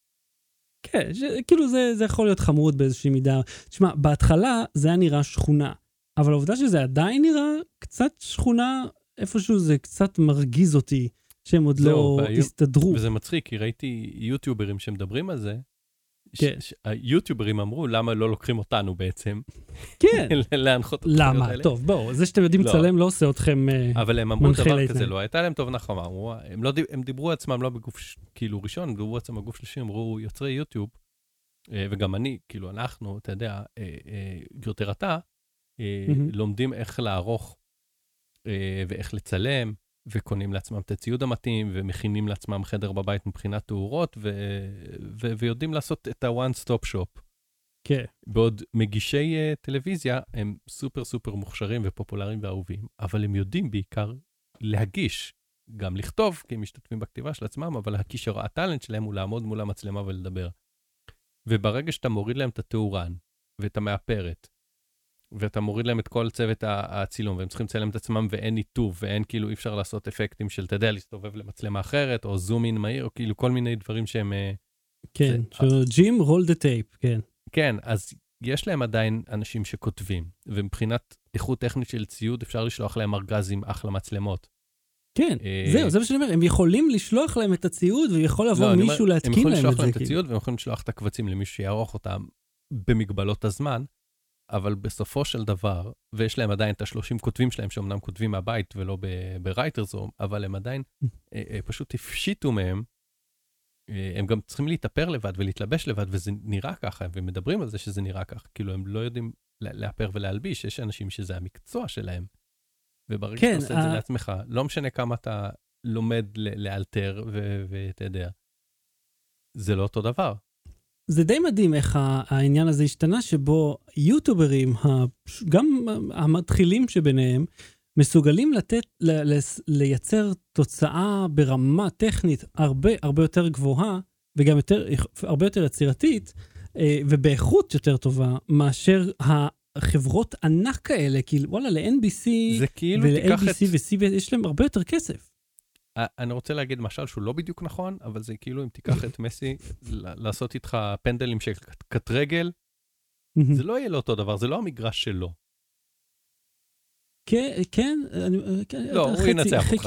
כן, ש- כאילו זה, זה יכול להיות חמוד באיזושהי מידה. תשמע, בהתחלה זה היה נראה שכונה, אבל העובדה שזה עדיין נראה קצת שכונה, איפשהו זה קצת מרגיז אותי שהם עוד זהו, לא והיו- הסתדרו. וזה מצחיק, כי ראיתי יוטיוברים שמדברים על זה. כן. היוטיוברים אמרו, למה לא לוקחים אותנו בעצם כן, *laughs* להנחות את התוכניות למה? האלה?" טוב, בואו, זה שאתם יודעים לא. לצלם לא עושה אתכם... אה, אבל הם אמרו דבר. כזה, לא הייתה להם תובנה חמה, אמרו, הם, לא, הם דיברו עצמם לא בגוף כאילו ראשון, הם דיברו עצמם בגוף שלישי, אמרו יוצרי יוטיוב, אה, וגם אני, כאילו אנחנו, אתה יודע, אה, יותר אתה. לומדים איך לערוך ואיך לצלם, וקונים לעצמם את הציוד המתאים, ומכינים לעצמם חדר בבית מבחינת תאורות, ו, ו, ויודעים לעשות את ה-one stop shop. כן, בעוד מגישי uh, טלוויזיה הם סופר סופר מוכשרים ופופולריים ואהובים, אבל הם יודעים בעיקר להגיש, גם לכתוב, כי הם משתתפים בכתיבה של עצמם, אבל הכישר, הטאלנט שלהם הוא לעמוד מול המצלמה ולדבר. וברגע שאתה מוריד להם את התאורן ואת המאפרת, ואתה מוריד להם את כל צוות הצילום, והם צריכים לצלם את עצמם ואין ניתוב, ואין כאילו, אי אפשר לעשות אפקטים של, אתה יודע, להסתובב למצלמה אחרת, או zoom in מהיר, או כאילו כל מיני דברים שהם... אה, כן. זה- Jim, roll the tape, כן. כן, אז יש להם עדיין אנשים שכותבים, ומבחינת איכות טכנית של ציוד, אפשר לשלוח להם ארגז עם אחלה מצלמות. כן, אה, זהו, זה מה שאני אומר, הם יכולים לשלוח להם את הציוד, ויכול לבוא לא, אני אומר, מישהו הם להתקין יכולים להם לשלוח את להם זה. את. הציוד, והם יכולים לשלוח את הקבצים למישהו שיערוך אותם במגבלות הזמן, אבל בסופו של דבר, ויש להם עדיין את השלושים כותבים שלהם, שאומנם כותבים מהבית ולא ברייטרזום, אבל הם עדיין אה, אה, פשוט הפשיטו מהם. אה, הם גם צריכים להתאפר לבד ולהתלבש לבד, וזה נראה ככה, ומדברים על זה שזה נראה ככה. כאילו, הם לא יודעים לאפר ולהלביש, יש אנשים שזה המקצוע שלהם. וברגע כן, שאתה עושה את זה לעצמך, לא משנה כמה אתה לומד לאלתר, ואתה יודע, זה לא אותו דבר. זה די מדהים איך העניין הזה השתנה, שבו יוטוברים, גם המתחילים שביניהם, מסוגלים לתת, ל- לייצר תוצאה ברמה טכנית הרבה הרבה יותר גבוהה, וגם יותר, הרבה יותר יצירתית, אה, ובאיכות יותר טובה, מאשר החברות ענק האלה, כאילו, וואלה, ל-NBC כאילו את... ול-ABC ו-CBS יש להם הרבה יותר כסף. א- אני רוצה להגיד משל שהוא לא בדיוק נכון, אבל זה כאילו אם תיקח את מסי, לעשות איתך פנדלים של קט- רגל, זה לא יהיה לו אותו דבר, זה לא המגרש שלו. כן, כן, אני- כן, לא, הוא ינצח אותך.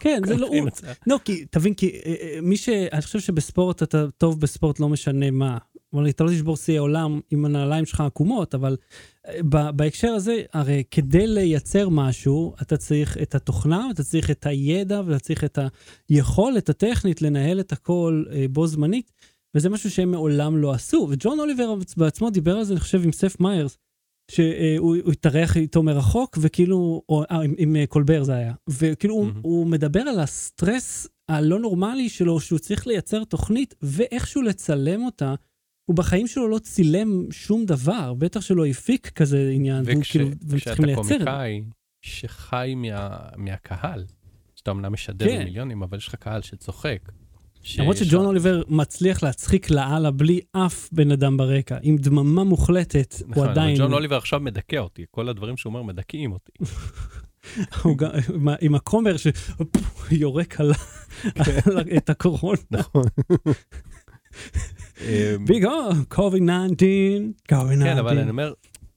כן, זה *laughs* לא, הוא. לא, כי, תבין, כי אה, אה, מי ש... אני חושב שבספורט אתה טוב בספורט לא משנה מה. אבל אתה לא תשבור שיאי עולם עם הנעליים שלך עקומות, אבל אה, בהקשר הזה, הרי כדי לייצר משהו, אתה צריך את התוכנה, אתה צריך את הידע, ואתה צריך את היכולת הטכנית לנהל את הכל אה, בו זמנית, וזה משהו שהם מעולם לא עשו. וג'ון אוליבר בעצמו דיבר על זה, אני חושב, עם סף מיירס, שהוא הוא התארח איתו מרחוק, וכאילו, או אה, עם, עם אה, קולבר זה היה, וכאילו הוא, מהמם. הוא מדבר על הסטרס הלא נורמלי שלו, שהוא צריך לייצר תוכנית ואיכשהו לצלם אותה. הוא בחיים שלו לא צילם שום דבר, בטח שלא הפיק כזה עניין, וכש- כאילו, והם כשאתה צריכים לייצר את זה. קומיקאי שחי מה- מהקהל, שאתה אמנם משדר כן. למיליונים, אבל יש לך קהל שצוחק. ש- למרות ש- שג'ון אוליבר מצליח להצחיק לאללה בלי אף בן אדם ברקע, עם דממה מוחלטת, הוא נכון, אבל עדיין, ג'ון אוליבר עכשיו מדכא אותי, כל הדברים שהוא אומר מדכאים אותי. *laughs* הוא גם- עם הכומר שיורק *laughs* על על את הקורונה. נכון. *laughs* אמ, ביג קוביד 19, קוביד 19. כן, אבל אני אומר,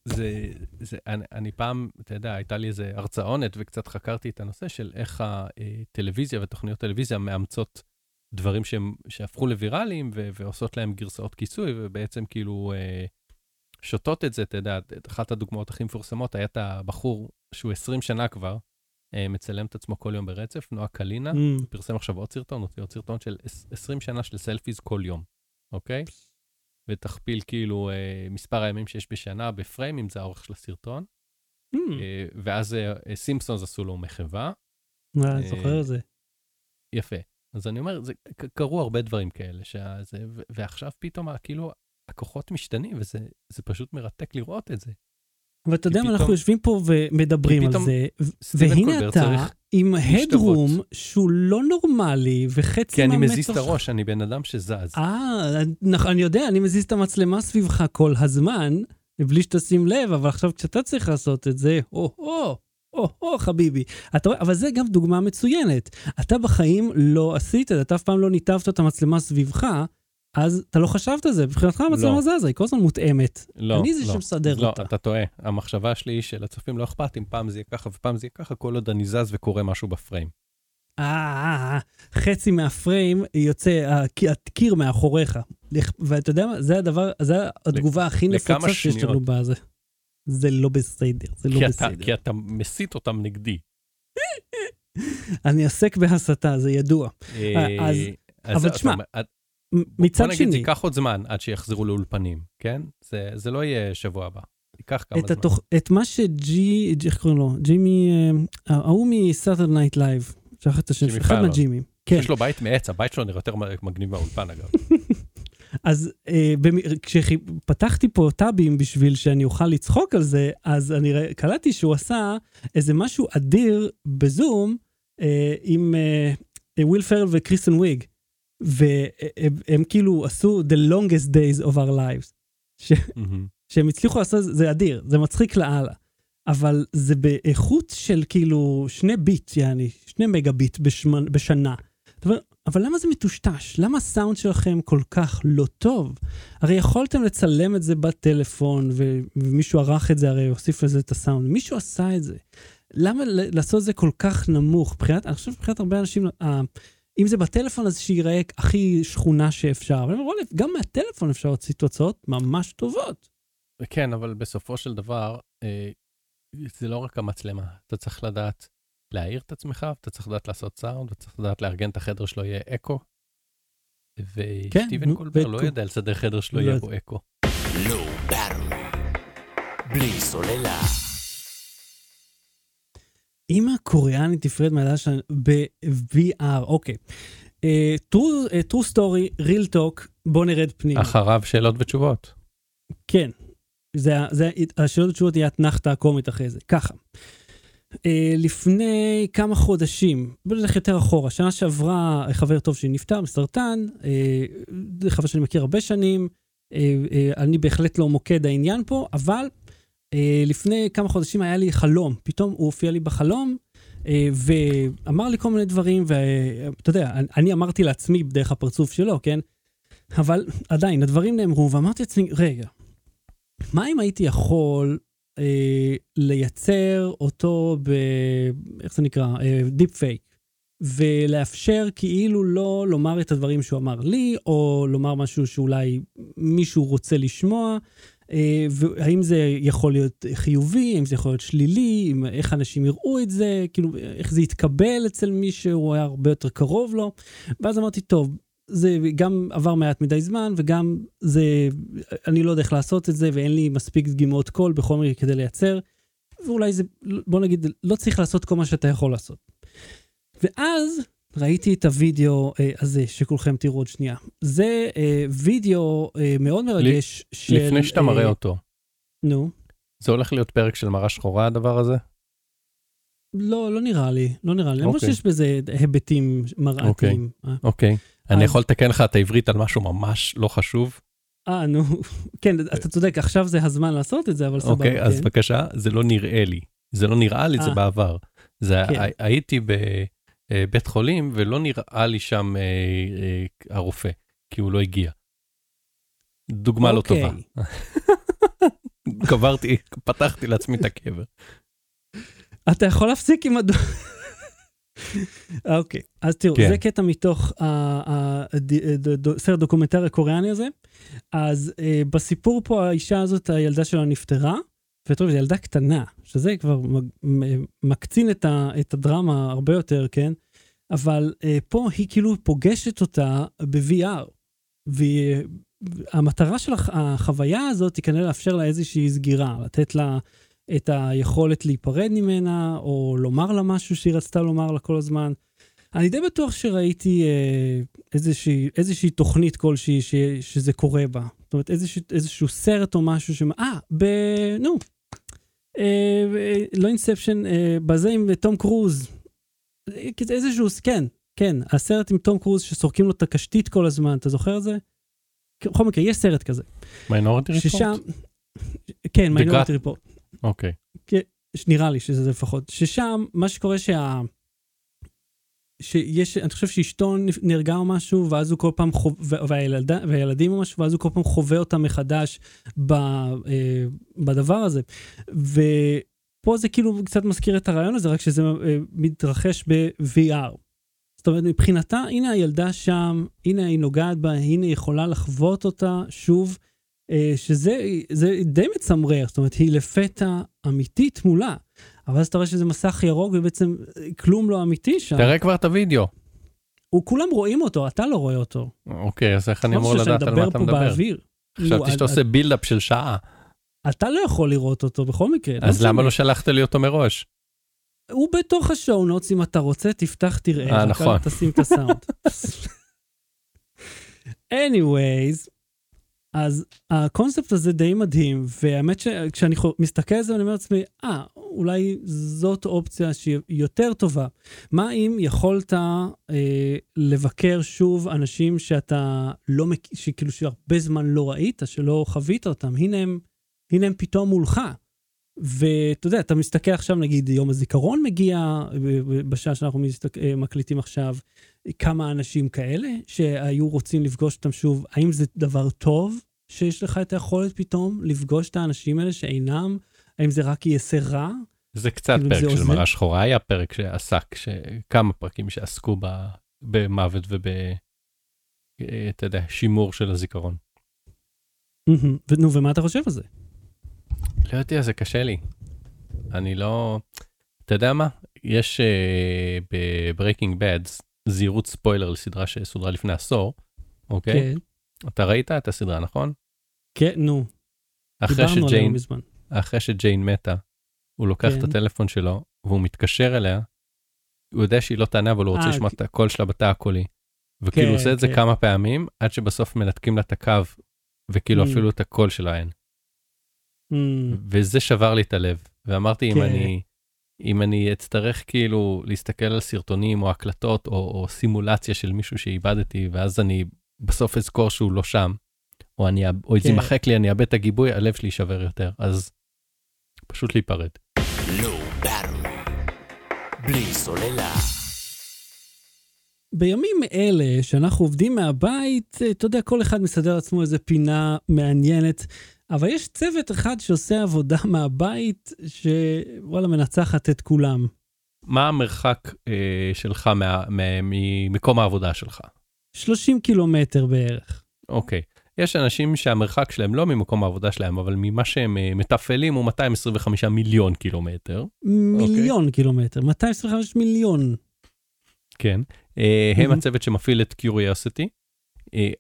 זה, זה, אני, אני פעם, אתה יודע, הייתה לי איזה הרצאונת וקצת חקרתי את הנושא של איך הטלוויזיה ותוכניות טלוויזיה מאמצות דברים שהם, שהפכו לוויראליים ו, ועושות להם גרסאות כיסוי, ובעצם כאילו אה, שותות את זה, אתה יודע, אחת הדוגמאות הכי מפורסמות, היה את הבחור שהוא 20 שנה כבר, מצלם את עצמו כל יום ברצף, נועה קלינה, Mm. פרסם עכשיו עוד סרטון, הוציא עוד סרטון של 20 שנה של סלפיז כל יום, אוקיי? ותכפיל כאילו אה, מספר הימים שיש בשנה בפריים, אם זה האורך של הסרטון. Mm. אה, ואז אה, אה, סימפסונס עשו לו מחווה. אה, אה, זוכר את זה. יפה. אז אני אומר, זה, קרו הרבה דברים כאלה, שזה, ועכשיו פתאום כאילו הכוחות משתנים, וזה זה פשוט מרתק לראות את זה. אבל אתה יודע מה, אנחנו יושבים פה ומדברים על זה, והנה אתה עם. הדרום שהוא לא נורמלי, וחצי כי אני מזיז את הראש, אני בן אדם שזז. אה, אני יודע, אני מזיז את המצלמה סביבך כל הזמן, מבלי שתשים לב, אבל עכשיו כשאתה צריך לעשות את זה, או-הו, או-הו, חביבי. אתה רואה, אבל זה גם דוגמה מצוינת. אתה בחיים לא עשית את זה, אתה אף פעם לא ניתבת את המצלמה סביבך, אז אתה לא חשבת על זה. מבחינתך המצלמה לא. זזה, היא כל הזמן מותאמת. לא, אני זה לא. שמסדר לא, אותה. אתה טועה. המחשבה שלי היא שלצופים לא אכפת אם פעם זה יהיה ככה ופעם זה יהיה ככה, כל עוד אני זז וקורה משהו בפריים. אה, אה, אה, חצי מהפריים יוצא הק- הקיר מאחוריך. ואתה יודע מה, זה הדבר, זה התגובה הכי נפוצה שיש לנו. בזה. זה לא בסדר, זה לא בסדר. כי אתה מסית אותם נגדי. *laughs* אני עוסק בהסתה, זה ידוע. אה, אז- אבל תשמע, אומר, את- מ- מצד בוא נגיד, זה שני, ייקח עוד זמן עד שיחזרו לאולפנים, כן? זה, זה לא יהיה שבוע הבא, ייקח כמה את, זמן. התוכ... את מה שג'י, ג'י- איך קוראים לו? ג'ימי, אה, ההוא מ Saturday Night Live, שכח את השם שלו, אחד. מהג'ימים. כן, יש לו בית מעץ, הבית שלו נראה יותר מגניב מהאולפן אגב. *laughs* אז אה, במ... כשפתחתי פה טאבים בשביל שאני אוכל לצחוק על זה, אז אני ר- קלטתי שהוא עשה איזה משהו אדיר בזום אה, עם אה, וויל פארל וקריסטן וויג, והם הם כאילו עשו The longest days of our lives. ש... מהמם. שהם הצליחו לעשות, זה אדיר, זה מצחיק לאללה. אבל זה באיכות של כאילו שני ביט, יעני, שני מגה ביט בשמנ... בשנה. אבל, אבל למה זה מטושטש? למה הסאונד שלכם כל כך לא טוב? הרי יכולתם לצלם את זה בטלפון, ו... ומישהו ערך את זה, הרי הוסיף לזה את הסאונד. מישהו עשה את זה. למה לעשות את זה כל כך נמוך? מבחינת, אני חושב מבחינת הרבה אנשים, אם זה בטלפון, אז שייראה הכי שכונה שאפשר. אבל אני אומר, וואלה, גם מהטלפון אפשר להוציא תוצאות ממש טובות. כן, אבל בסופו של דבר, אה, זה לא רק המצלמה, אתה צריך לדעת להעיר את עצמך, אתה צריך לדעת לעשות סאונד, ואתה צריך לדעת לארגן את החדר שלו יהיה אקו. כן, וסטיבן נו, קולבר לא. יודע לסדר חדר שלו לא יהיה. בו אקו. בלי סוללה. אימא קוריאנית נפרד מהילדה שלה ב-VR, אוקיי. אה, true, אה, true story, real talk, בוא נרד פנימה. אחריו שאלות ותשובות. כן, זה, זה, השאלות ותשובות יהיה אתנחתא הקומית אחרי זה. ככה, אה, לפני כמה חודשים, בוא נלך יותר אחורה, שנה שעברה חבר טוב שלי נפטר מסרטן, חבר שאני מכיר הרבה שנים, אה, אה, אני בהחלט לא מוקד העניין פה, אבל לפני כמה חודשים היה לי חלום, פתאום הוא הופיע לי בחלום, אה, ואמר לי כל מיני דברים, ואתה יודע, אני- אמרתי לעצמי דרך הפרצוף שלו, כן? אבל עדיין, הדברים נאמרו, ואמרתי לעצמי, רגע, מה אם הייתי יכול אה, לייצר אותו ב... איך זה נקרא? deep fake. ולאפשר כאילו לא לומר את הדברים שהוא אמר לי, או לומר משהו שאולי מישהו רוצה לשמוע, אה, והאם זה יכול להיות חיובי, האם זה יכול להיות שלילי, איך אנשים יראו את זה, כאילו איך זה יתקבל אצל מי שהוא היה הרבה יותר קרוב לו. ואז אמרתי, טוב, זה גם עבר מעט מדי זמן, וגם זה, אני לא יודע איך לעשות את זה, ואין לי מספיק דגימות קול בכל מקרה כדי לייצר, ואולי זה, בוא נגיד, לא צריך לעשות כל מה שאתה יכול לעשות. ואז ראיתי את הוידאו אה, הזה, שכולכם תראו עוד שנייה. זה אה, וידאו אה, מאוד מרגש של... לפני שאתה אה, מראה אותו, נו, זה הולך להיות פרק של מראה שחורה הדבר הזה? לא, לא נראה לי, לא נראה לי. למרות אוקיי. שיש בזה היבטים מראתיים. אה, אוקיי. אני אז- יכול לתקן לך את העברית על משהו ממש לא חשוב? אה, נו, *laughs* כן, אתה צודק, עכשיו זה הזמן לעשות את זה, אבל סבבה. אוקיי, אז כן. בבקשה, זה לא נראה לי. זה לא נראה לי, זה אה. בעבר. זה, כן. הי- הייתי בבית חולים ולא נראה לי שם אה, אה, הרופא, כי הוא לא הגיע. דוגמה לא אוקיי. טובה. *laughs* קברתי, פתחתי לעצמי את הקבר. אתה יכול להפסיק עם הדו... *laughs* אוקיי, אז תראו, כן. זה קטע מתוך הסרט דוקומנטרי הקוריאני הזה. אז אה, בסיפור פה האישה הזאת, הילדה שלה נפטרה, וטוב, זו ילדה קטנה, שזה כבר מקצין את, ה, את הדרמה הרבה יותר, כן? אבל אה, פה היא כאילו פוגשת אותה ב-VR, והמטרה של הח- החוויה הזאת היא כנראה לאפשר לה איזושהי סגירה, לתת לה את היכולת להיפרד ממנה, או לומר לה משהו שהיא רצתה לומר לה כל הזמן. אני די בטוח שראיתי אה, איזושהי, איזושהי תוכנית כלשהי ש, שזה קורה בה. זאת אומרת, איזשהו, איזשהו סרט או משהו ש... אה, ב... נו. אה, אה, לא אינספשן, אה, בזה עם תום קרוז. איזשהו, כן, כן, הסרט עם תום קרוז שסורקים לו את הקשתית כל הזמן, אתה זוכר את זה? בכל מקרה, יש סרט כזה. מיינורטי ריפורט? ששם... כן, מיינורטי ריפורט. אוקיי. נראה לי שזה לפחות, ששם מה שקורה שה... שיש, אני חושב שאשתו נהרגה או משהו, ואז הוא כל פעם חווה, והילדה, והילדים או משהו, ואז הוא כל פעם חווה אותה מחדש ב, אה, בדבר הזה. ופה זה כאילו קצת מזכיר את הרעיון הזה, רק שזה אה, מתרחש ב-VR. זאת אומרת, מבחינתה, הנה הילדה שם, הנה היא נוגעת בה, הנה היא יכולה לחוות אותה שוב, אה, שזה זה די מצמרר, זאת אומרת, היא לפתע אמיתית מולה. אבל אז אתה רואה שזה מסך ירוק ובעצם כלום לא אמיתי שם. תראה כבר את הוידאו. הוא, כולם רואים אותו, אתה לא רואה אותו. אוקיי, אז איך אני לא אמור לדעת על מה אתה פה מדבר? באוויר. חשבתי נו, שאתה עושה בילדאפ של שעה. אתה לא יכול לראות אותו בכל מקרה. אז משנה. למה לא שלחת לי אותו מראש? הוא בתוך השואו נוטס, אם אתה רוצה, תפתח, תראה. אה, נכון. תשים את הסאונד. anyways, אז הקונספט הזה די מדהים, והאמת שכשאני מסתכל על זה, אני אומר לעצמי, אה, אולי זאת אופציה שהיא יותר טובה. מה אם יכולת אה, לבקר שוב אנשים שאתה לא מכיר, שכאילו שהרבה זמן לא ראית, שלא חווית אותם, הנה הם, הנה הם פתאום מולך. ואתה יודע, אתה מסתכל עכשיו, נגיד, יום הזיכרון מגיע, בשעה שאנחנו מסתק... אה, מקליטים עכשיו, כמה אנשים כאלה שהיו רוצים לפגוש אותם שוב, האם זה דבר טוב שיש לך את היכולת פתאום לפגוש את האנשים האלה שאינם? האם זה רק יעשה רע? זה קצת כאילו, פרק זה של? מראה שחורה, היה פרק שעסק, ש- כמה פרקים שעסקו ב- במוות וב... אה, אתה יודע, שימור של הזיכרון. נו, ומה אתה חושב על זה? לא יודע, זה קשה לי. אני לא... אתה יודע מה? יש אה, ב Breaking Bad זהירות ספוילר לסדרה שסודרה לפני עשור, אוקיי? כן, אתה ראית את הסדרה, נכון? כן, נו, אחרי שג'יין. אחרי שג'יין מתה, הוא לוקח את כן. הטלפון שלו והוא מתקשר אליה, הוא יודע שהיא לא תענה, אבל הוא רוצה אה, לשמוע כי- את הקול שלה בתא הקולי. וכאילו כן, הוא עושה את זה כן. כמה פעמים, עד שבסוף מנתקים לה את הקו, וכאילו מממ. אפילו את הקול שלה אין. מהמם. וזה שבר לי את הלב. ואמרתי, אם כן. אני, אם אני אצטרך כאילו להסתכל על סרטונים או הקלטות או, או סימולציה של מישהו שאיבדתי, ואז אני בסוף אזכור שהוא לא שם, או, אני, זה. יימחק לי, אני אאבד את הגיבוי, הלב שלי יישבר יותר. אז פשוט להיפרד. Battery. בלי סוללה. בימים אלה, שאנחנו עובדים מהבית, אה, אתה יודע, כל אחד מסדר לעצמו איזה פינה מעניינת, אבל יש צוות אחד שעושה עבודה *laughs* מהבית, שוואלה, מנצחת את כולם. מה המרחק אה, שלך מה, מה, ממקום העבודה שלך? 30 קילומטר בערך. אוקיי. יש אנשים שהמרחק שלהם לא ממקום העבודה שלהם, אבל ממה שהם אה, מתפעלים הוא 225 מיליון קילומטר. מיליון קילומטר, 225 מיליון. כן. אה, הם מהמם. הצוות שמפעיל את קיוריוסיטי.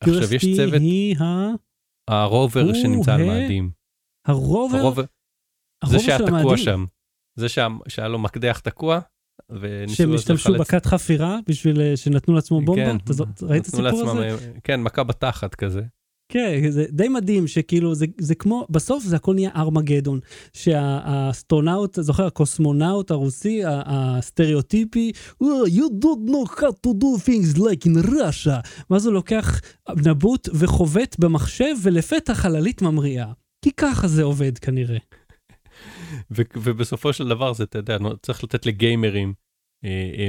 עכשיו יש צוות, היא ה... הרובר שנמצא על מאדים. הרובר, הרובר, זה שהיה תקוע שם. זה שה- שהיה לו מקדח תקוע, וניסו שהם השתמשו בכף חפירה בשביל אה, שנתנו לעצמו בומבה? כן, אתה זו- ראית את נתנו הסיפור לעצמם, הזה? אה, כן, מכה בתחת כזה. כן, זה די מדהים שכאילו זה, זה כמו, בסוף זה הכל נהיה ארמגדון. שהאסטרונאוט, זוכר, הקוסמונאוט הרוסי, הסטריאוטיפי, "Oh, you don't know how to do things like in Russia. ואז הוא לוקח נבוט וחובט במחשב ולפתע חללית ממריאה. כי ככה זה עובד כנראה. ו- ובסופו של דבר זה, אתה יודע, צריך לתת לגיימרים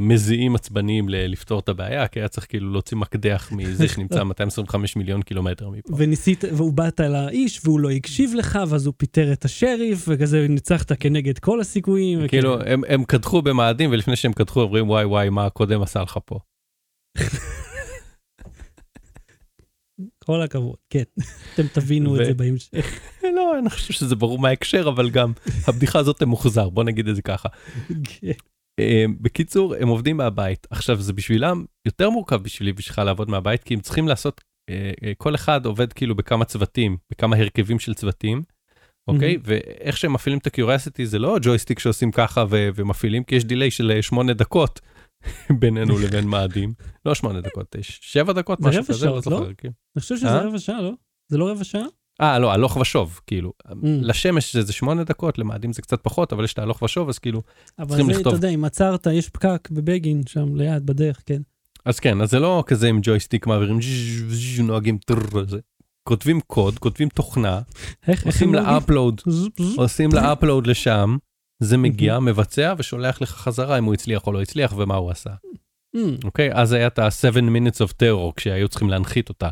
מזיעים עצבניים לפתור את הבעיה, כי היה צריך כאילו להוציא מקדח מזה *laughs* שנמצא 225 מיליון קילומטר מפה. וניסית, והוא באת אל האיש, והוא לא הקשיב לך, ואז הוא פיטר את השריף, וכזה ניצחת כנגד כל הסיכויים. כאילו, הם, הם קדחו במאדים, ולפני שהם קדחו אומרים, וואי וואי, מה הקודם עשה לך פה. *laughs* כל הכבוד, כן. *laughs* אתם תבינו את זה בהמשך. לא, אני חושב שזה ברור מההקשר, אבל גם הבדיחה הזאת מוחזר, בוא נגיד את זה ככה. אה, בקיצור, הם עובדים מהבית. עכשיו, זה בשבילם יותר מורכב בשבילי בשבילך לעבוד מהבית, כי הם צריכים לעשות, אה, אה, כל אחד עובד כאילו בכמה צוותים, בכמה הרכבים של צוותים, אוקיי? מהמם. ואיך שהם מפעילים את ה-Curiosity זה לא ג'ויסטיק שעושים ככה ו- ומפעילים, כי יש דיליי של שמונה דקות *laughs* בינינו לבין *laughs* מאדים. לא שמונה דקות, שבע דקות, משהו כזה, לא זוכר. לא? כן. אני חושב שזה? רבע שעה, לא? זה לא רבע שעה? אה, לא, הלוך ושוב, כאילו. Mm. לשמש זה שמונה דקות, למאדים זה קצת פחות, אבל יש את ההלוך ושוב, אז כאילו, אבל צריכים זה, לכתוב. אתה יודע, אם עצרת, יש פקק בבגין שם ליד, בדרך, כן. אז כן, אז זה לא כזה עם ג'ויסטיק מעבירים, נוהגים טרר, זה. כותבים קוד, כותבים תוכנה, עושים לה? upload, עושים לה upload לשם, זה מגיע, מבצע ושולח לך חזרה אם הוא הצליח או לא הצליח ומה הוא עשה. Mm, אוקיי? אז היה את ה-7 minutes of terror כשהיו צריכים להנחית אותה.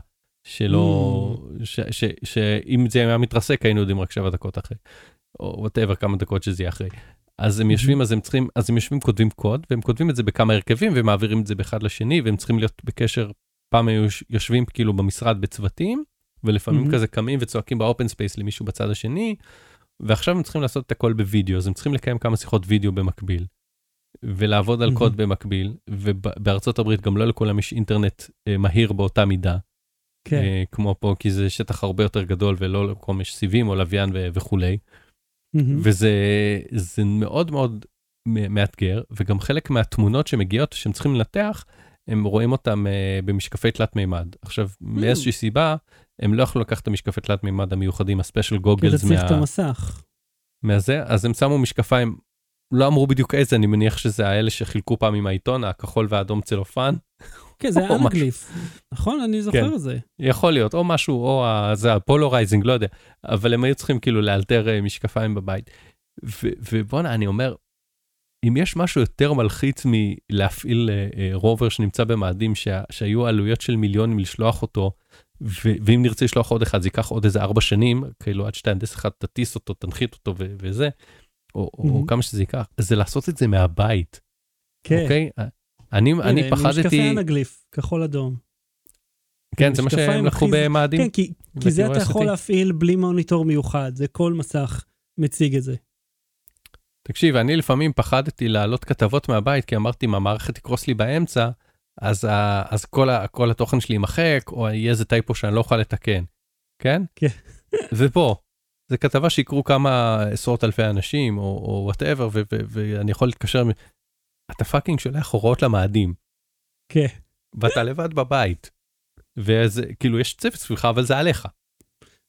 שלא, ש- ש- שאם זה היה מתרסק היינו יודעים רק 7 דקות אחרי. או whatever כמה דקות שזה יהיה אחרי. אז הם יושבים אז הם צריכים אז הם יושבים כותבים קוד והם כותבים את זה בכמה הרכבים ומעבירים את זה באחד לשני והם צריכים להיות בקשר. פעם היו יוש- יושבים כאילו במשרד בצוותים ולפעמים Mm-hmm. כזה קמים וצועקים ב open space למישהו בצד השני. ועכשיו הם צריכים לעשות את הכל בווידאו אז הם צריכים לקיים כמה שיחות וידאו במקביל. ולעבוד על קוד במקביל ובארצות הברית גם לא לכולם יש אינטרנט אה, מהיר באותה מידה. כן. אה, כמו פה כי זה שטח הרבה יותר גדול ולא לכולם יש סיבים או לוויין ו- וכולי Mm-hmm. וזה זה מאוד מאוד מאתגר וגם חלק מהתמונות שמגיעות שהם צריכים לנתח הם רואים אותם אה, במשקפי תלת מימד עכשיו מאיזושהי סיבה הם לא יכלו לקחת את המשקפי תלת מימד המיוחדים ה special כי אתה goggles צריך את מה, המסך. מהזה אז הם שמו משקפיים. לא אמרו בדיוק איזה אני מניח שזה האלה שחילקו פעם עם העיתון הכחול והאדום צלופן כן, זה משהו. anaglyph. נכון? אני זוכר את זה. יכול להיות, או משהו, או זה ה polarizing, לא יודע, אבל הם היו צריכים כאילו לאלתר אה, משקפיים בבית. ובואנה, אני אומר, אם יש משהו יותר מלחיץ מלהפעיל אה, אה, רובר שנמצא במאדים, שה- שהיו עלויות של מיליונים לשלוח אותו, ואם נרצה לשלוח עוד אחד, זה ייקח עוד איזה ארבע שנים, כאילו עד שתהנדס אחד תטיס אותו, תנחית אותו וזה, או. כמה שזה ייקח, זה לעשות את זה מהבית, כן. אוקיי? אני, הנה, אני פחדתי, משקפי אנגליף, כחול אדום. כן, זה מה שהם לקחו במאדים. כן, כי כי זה אתה. יכול להפעיל בלי מוניטור מיוחד, זה כל מסך מציג את זה. תקשיב, אני לפעמים פחדתי להעלות כתבות מהבית, כי אמרתי, אם המערכת תקרוס לי באמצע, אז, ה, אז כל, ה, כל התוכן שלי יימחק, או יהיה איזה typo שאני לא אוכל לתקן, כן? כן. *laughs* ופה, זו כתבה שיקראו כמה עשרות אלפי אנשים, או whatever, ואני יכול להתקשר, אתה fucking שולח הוראות למאדים, כן. ואתה לבד בבית. וזה, כאילו, יש צוות סביבך, אבל זה עליך.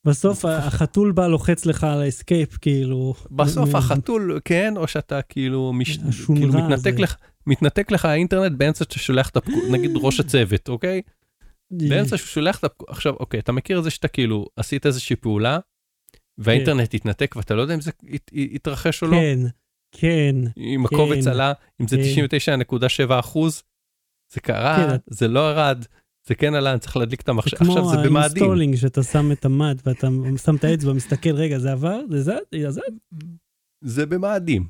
בסוף החתול בא לוחץ לך על ה escape, כאילו... בסוף החתול, כן, או שאתה כאילו, מש... השונרה כאילו מתנתק. לך, מתנתק לך האינטרנט באמצע שאתה שולח את הפקודה, נגיד ראש הצוות, אוקיי? באמצע שהוא שולח את הפקודה, עכשיו, אוקיי, אתה מכיר את זה שאתה כאילו עשית איזושהי פעולה, והאינטרנט התנתק ואתה לא יודע אם זה יתרחש או לא, כן, כן. הקובץ כן, עלה, אם זה כן. 99.7 אחוז, זה קרה, כן. זה לא ירד, זה כן עלה, אני צריך להדליק את זה המחשב, עכשיו כמו זה במאדים. ה installing, שאתה שם את המד ואתה שם את האצבע, מסתכל, רגע, זה עבר? זה זז? זה זז? זה במאדים.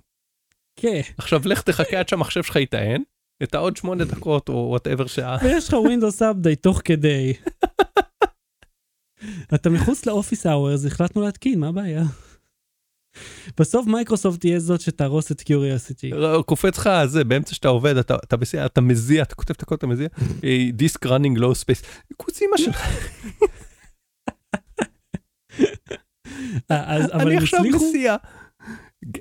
כן. עכשיו לך תחכה עד שהמחשב שלך יטען, את העוד שמונה דקות או whatever שעה. ויש לך Windows Update תוך כדי. *laughs* אתה מחוץ ל office hours, החלטנו להתקין, מה הבעיה? בסוף מייקרוסופט תהיה זאת שתהרוס את קיוריוסיטי. קופץ לך זה באמצע שאתה עובד אתה אתה בסדר אתה מזיע אתה כותב את הכל אתה מזיע *laughs* disk running low space כוס אמא שלך אבל אני הם עכשיו הצליחו? מסיע.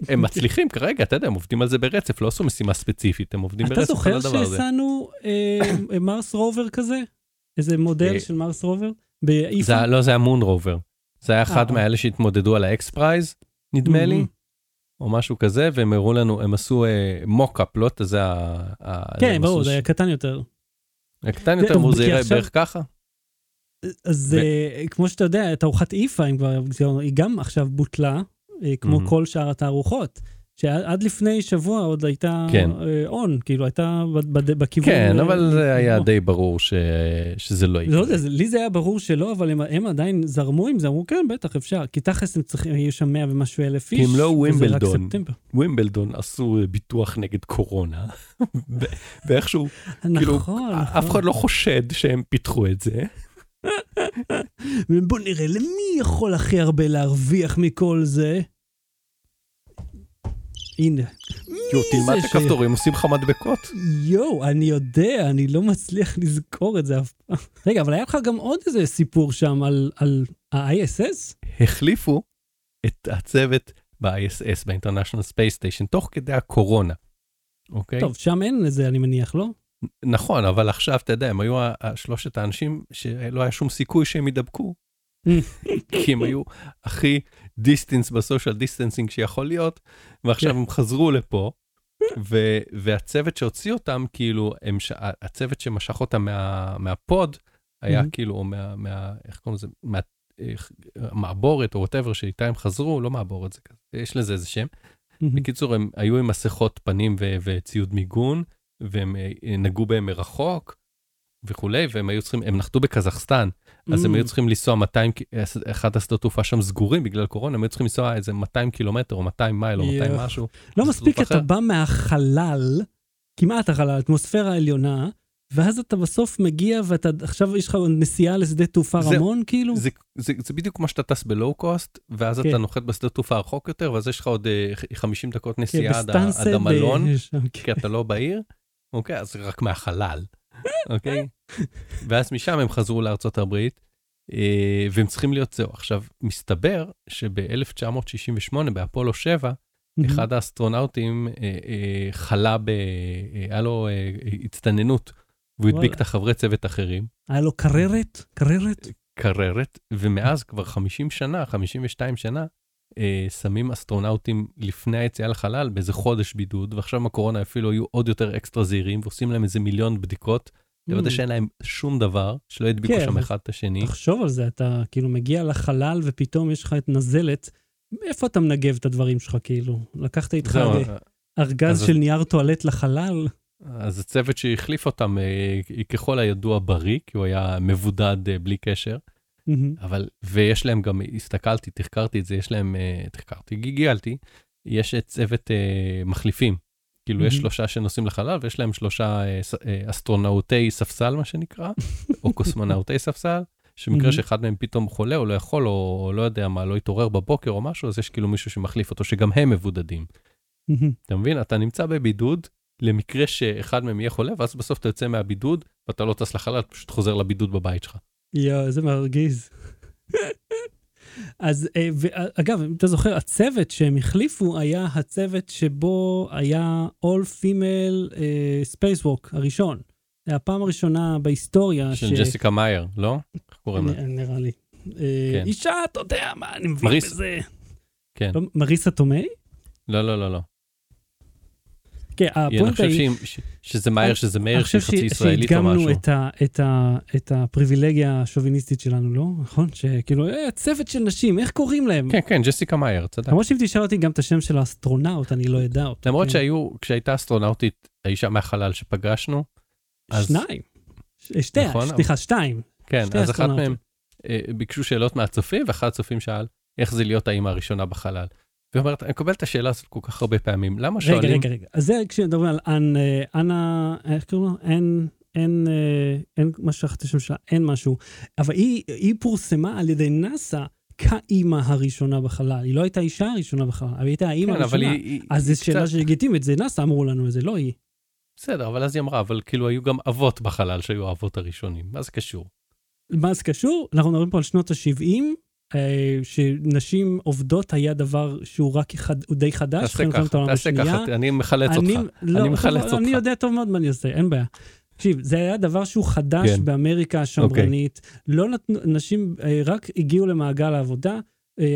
הם מצליחים כרגע אתה יודע הם עובדים על זה ברצף לא עשו משימה ספציפית הם עובדים אתה ברצף על זוכר. שהסענו אה, Mars rover כזה? איזה מודל אה, של Mars rover? באיפה? לא זה היה moon rover. זה היה אחד אה. מאלה שהתמודדו על ה XPRIZE נדמה לי. או משהו כזה והם הראו לנו הם עשו מוקאפ לא זה ה... כן, ברור, זה היה קטן יותר. הקטן יותר אמרו זה יראה בערך ככה. אז אה, כמו שאתה יודע, תערוכת איפה, היא גם עכשיו בוטלה, אה, כמו. כל שאר התערוכות. שעד לפני שבוע עוד הייתה כן. און, כאילו הייתה בכיוון... כן, אה, אבל זה היה. די ברור ש... שזה לא לא יקרה. יודע, זה- לי זה היה ברור שלא, אבל הם, הם עדיין זרמו עם זה, אמרו כן, בטח, אפשר. כי תכלס הם צריכים, יהיו שם 100 ומשהו אלף איש. כי הם לא ווימבלדון. ווימבלדון עשו ביטוח נגד קורונה, *laughs* ואיכשהו, כאילו, נכון, אף נכון. אחד לא חושד שהם פיתחו את זה. *laughs* בוא נראה, למי יכול הכי הרבה להרוויח מכל זה? הנה. כאילו, תלמד את הכפתורים, עושים לך מדבקות. יואו, אני יודע, אני לא מצליח לזכור את זה אף פעם. רגע, אבל היה לך גם עוד איזה סיפור שם על, על ה-ISS? החליפו את הצוות ב-ISS, ב-International Space Station, תוך כדי הקורונה. אוקיי? טוב, שם אין לזה, אני מניח, לא? נכון, אבל עכשיו, אתה יודע, הם היו השלושת האנשים שלא היה שום סיכוי שהם יידבקו. *laughs* כי הם היו הכי distanced ב social distancing שיכול להיות, ועכשיו כן. הם חזרו לפה, ו- והצוות שהוציא אותם, כאילו, הם הצוות שמשך אותם מה- מה pod, היה Mm-hmm. כאילו, או מה, מה, איך קוראים לזה, מה, מעבורת או whatever שאיתה הם חזרו, לא מעבורת, זה יש לזה איזה שם. בקיצור, הם היו עם מסכות פנים ו- וציוד מיגון, והם אה, נגעו בהם מרחוק וכולי, והם היו צריכים, הם נחתו בקזחסטן, אז הם Mm. היו צריכים לנסוע 200, ק- אחד השדות תעופה שם סגורים בגלל קורונה, הם היו צריכים לנסוע איזה 200 קילומטר או 200 מייל או 200 יואו. משהו. לא מספיק, אתה. בא מהחלל, כמעט החלל, האטמוספירה העליונה, ואז אתה בסוף מגיע ואתה, עכשיו יש לך נסיעה לשדה תעופה זה- רמון, כאילו? זה, זה, זה בדיוק כמו שאתה טס בלואו קוסט, ואז כן. אתה נוחת בשדה תעופה רחוק יותר, ואז יש לך עוד אה, 50 דקות כן, נסיעה עד, ה- בסטנסה עד המלון. שם, כן. כי אתה לא בעיר, אוקיי, אז רק מהחלל, אוקיי? ואז משם הם חזרו לארצות הברית, אה, והם צריכים להיות זהו. עכשיו, מסתבר שב-1968, באפולו 7, אחד האסטרונאוטים אה, אה, חלה ב... היה לו הצטננות, והוא הדביק. את החברי צוות אחרים, היה לו קררת? קררת? קררת, ומאז כבר 50 שנה, 52 שנה, שמים אסטרונאוטים לפני היציאה לחלל באיזה חודש בידוד, ועכשיו עם הקורונה אפילו היו עוד יותר אקסטרה זהירים, ועושים להם איזה מיליון בדיקות, לוודא Mm. שאין להם שום דבר, שלא ידביקו כן, שם אחד את השני. תחשוב על זה, אתה כאילו מגיע לחלל ופתאום יש לך את נזלת, איפה אתה מנגב את הדברים שלך, כאילו? לקחת איתך איזה ארגז אז- של נייר טואלט לחלל? אז הצוות שהחליף אותם, אה, ככל הידוע בריא, כי הוא היה מבודד אה, בלי קשר. אבל, ויש להם גם, הסתכלתי, תחקרתי את זה, יש להם, אה, תחקרתי, גיגלתי, יש צוות אה, מחליפים. כאילו, יש. שלושה שנוסעים לחלל, ויש להם שלושה אה, אה, אסטרונאוטי ספסל, מה שנקרא, *laughs* או קוסמונאוטי ספסל, שבמקרה. שאחד מהם פתאום חולה, או לא יכול, או, או לא יודע מה, לא התעורר בבוקר או משהו, אז יש כאילו מישהו שמחליף אותו, שגם הם מבודדים. אתה מבין? אתה נמצא בבידוד, למקרה שאחד מהם יהיה חולה, ואז בסוף אתה יוצא מהבידוד, ואתה לא טס לחלל, פשוט חוזר לבידוד בבית שלך. יואו, איזה מרגיז. אז, אה, ואגב, אם אתה זוכר, הצוות שהם החליפו היה הצוות שבו היה All Female אה, Spacewalk הראשון. זה הפעם הראשונה בהיסטוריה של ג'סיקה מאייר, לא? איך קוראים לה? נ- נראה לי. אה, כן. אישה, אתה יודע מה, אני מבין מריס- בזה. כן. לא, מריסה טומיי? לא, לא, לא, לא. כן, אני הפואנטה חושב היא... שהיא- ש- שזה מאייר, שזה מאיר אני חושב שהיא חצי ישראלית או משהו. שהדגמנו את, ה, את, הפריבילגיה השוביניסטית שלנו, לא? נכון? שכאילו, אה, צוות של נשים, איך קוראים להם? כן, כן, ג'סיקה מאייר, צדק. למרות שאם תשאל אותי גם את השם של האסטרונאוט, אני לא אדע אותו. למרות כן. שהיו, כשהייתה אסטרונאוטית, האישה מהחלל שפגשנו, אז- שניים. ש- שתי, נכון, סליחה, שתיים. כן, שתי אז אחת. מהם אה, ביקשו שאלות מהצופים, ואחד הצופים שאל, איך זה להיות האימא הראשונה בחלל? והיא אומרת, אני מקבל את השאלה הזאת כל כך הרבה פעמים, למה רגע, שואלים? רגע, רגע. אז זה כשמדברים על אנ... אה, אנה, איך קוראים לו? אין, אין, אה, אין, מה שכחתי שם שלה, אין משהו. אבל היא, היא פורסמה על ידי נאסא כאימא הראשונה בחלל. היא לא הייתה האישה הראשונה בחלל, אבל היא הייתה האימא כן, הראשונה. היא... אז זו שאלה קצת- שלגיטימית, זה נאסא אמרו לנו את זה, לא היא. בסדר, אבל אז היא אמרה, אבל כאילו היו גם אבות בחלל שהיו האבות הראשונים, מה זה קשור? מה זה קשור? אנחנו מדברים פה על שנות ה-70, אה, שנשים עובדות היה דבר שהוא רק אחד, הוא די חדש. תעשה ככה, תעשה. ככה, אני מחלץ אני, אותך. לא, אני מחלץ אותך. אני יודע טוב מאוד מה אני עושה, אין בעיה. תקשיב, זה היה דבר שהוא חדש כן. באמריקה השמרנית. לא נתנו, נשים אה, רק הגיעו למעגל העבודה, אה,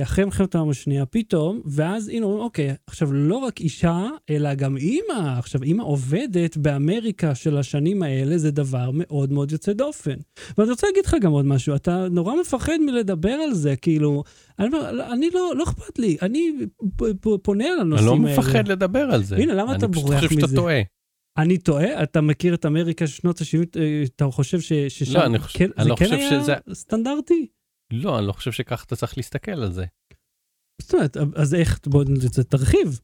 אחרי מלחמת העולם השנייה, פתאום, ואז הנה אומרים, אוקיי, עכשיו לא רק אישה, אלא גם אימא. עכשיו, אימא עובדת באמריקה של השנים האלה, זה דבר מאוד מאוד יוצא דופן. ואני רוצה להגיד לך גם עוד משהו, אתה נורא מפחד מלדבר על זה, כאילו, אני אומר, אני לא, לא אכפת לי, אני פונה על אני הנושאים לא האלה. מפחד לדבר על זה. הנה, למה אתה אני בורח פשוט חושב שאתה מזה? טועה. אני טועה? אתה מכיר את אמריקה של שנות ה-70, אתה חושב ש, ששם לא, אני חושב- כן, אני זה לא כן חושב היה שזה- סטנדרטי? לא, אני לא חושב שככה אתה צריך להסתכל על זה. זאת אומרת, אז איך, בוא תרחיב.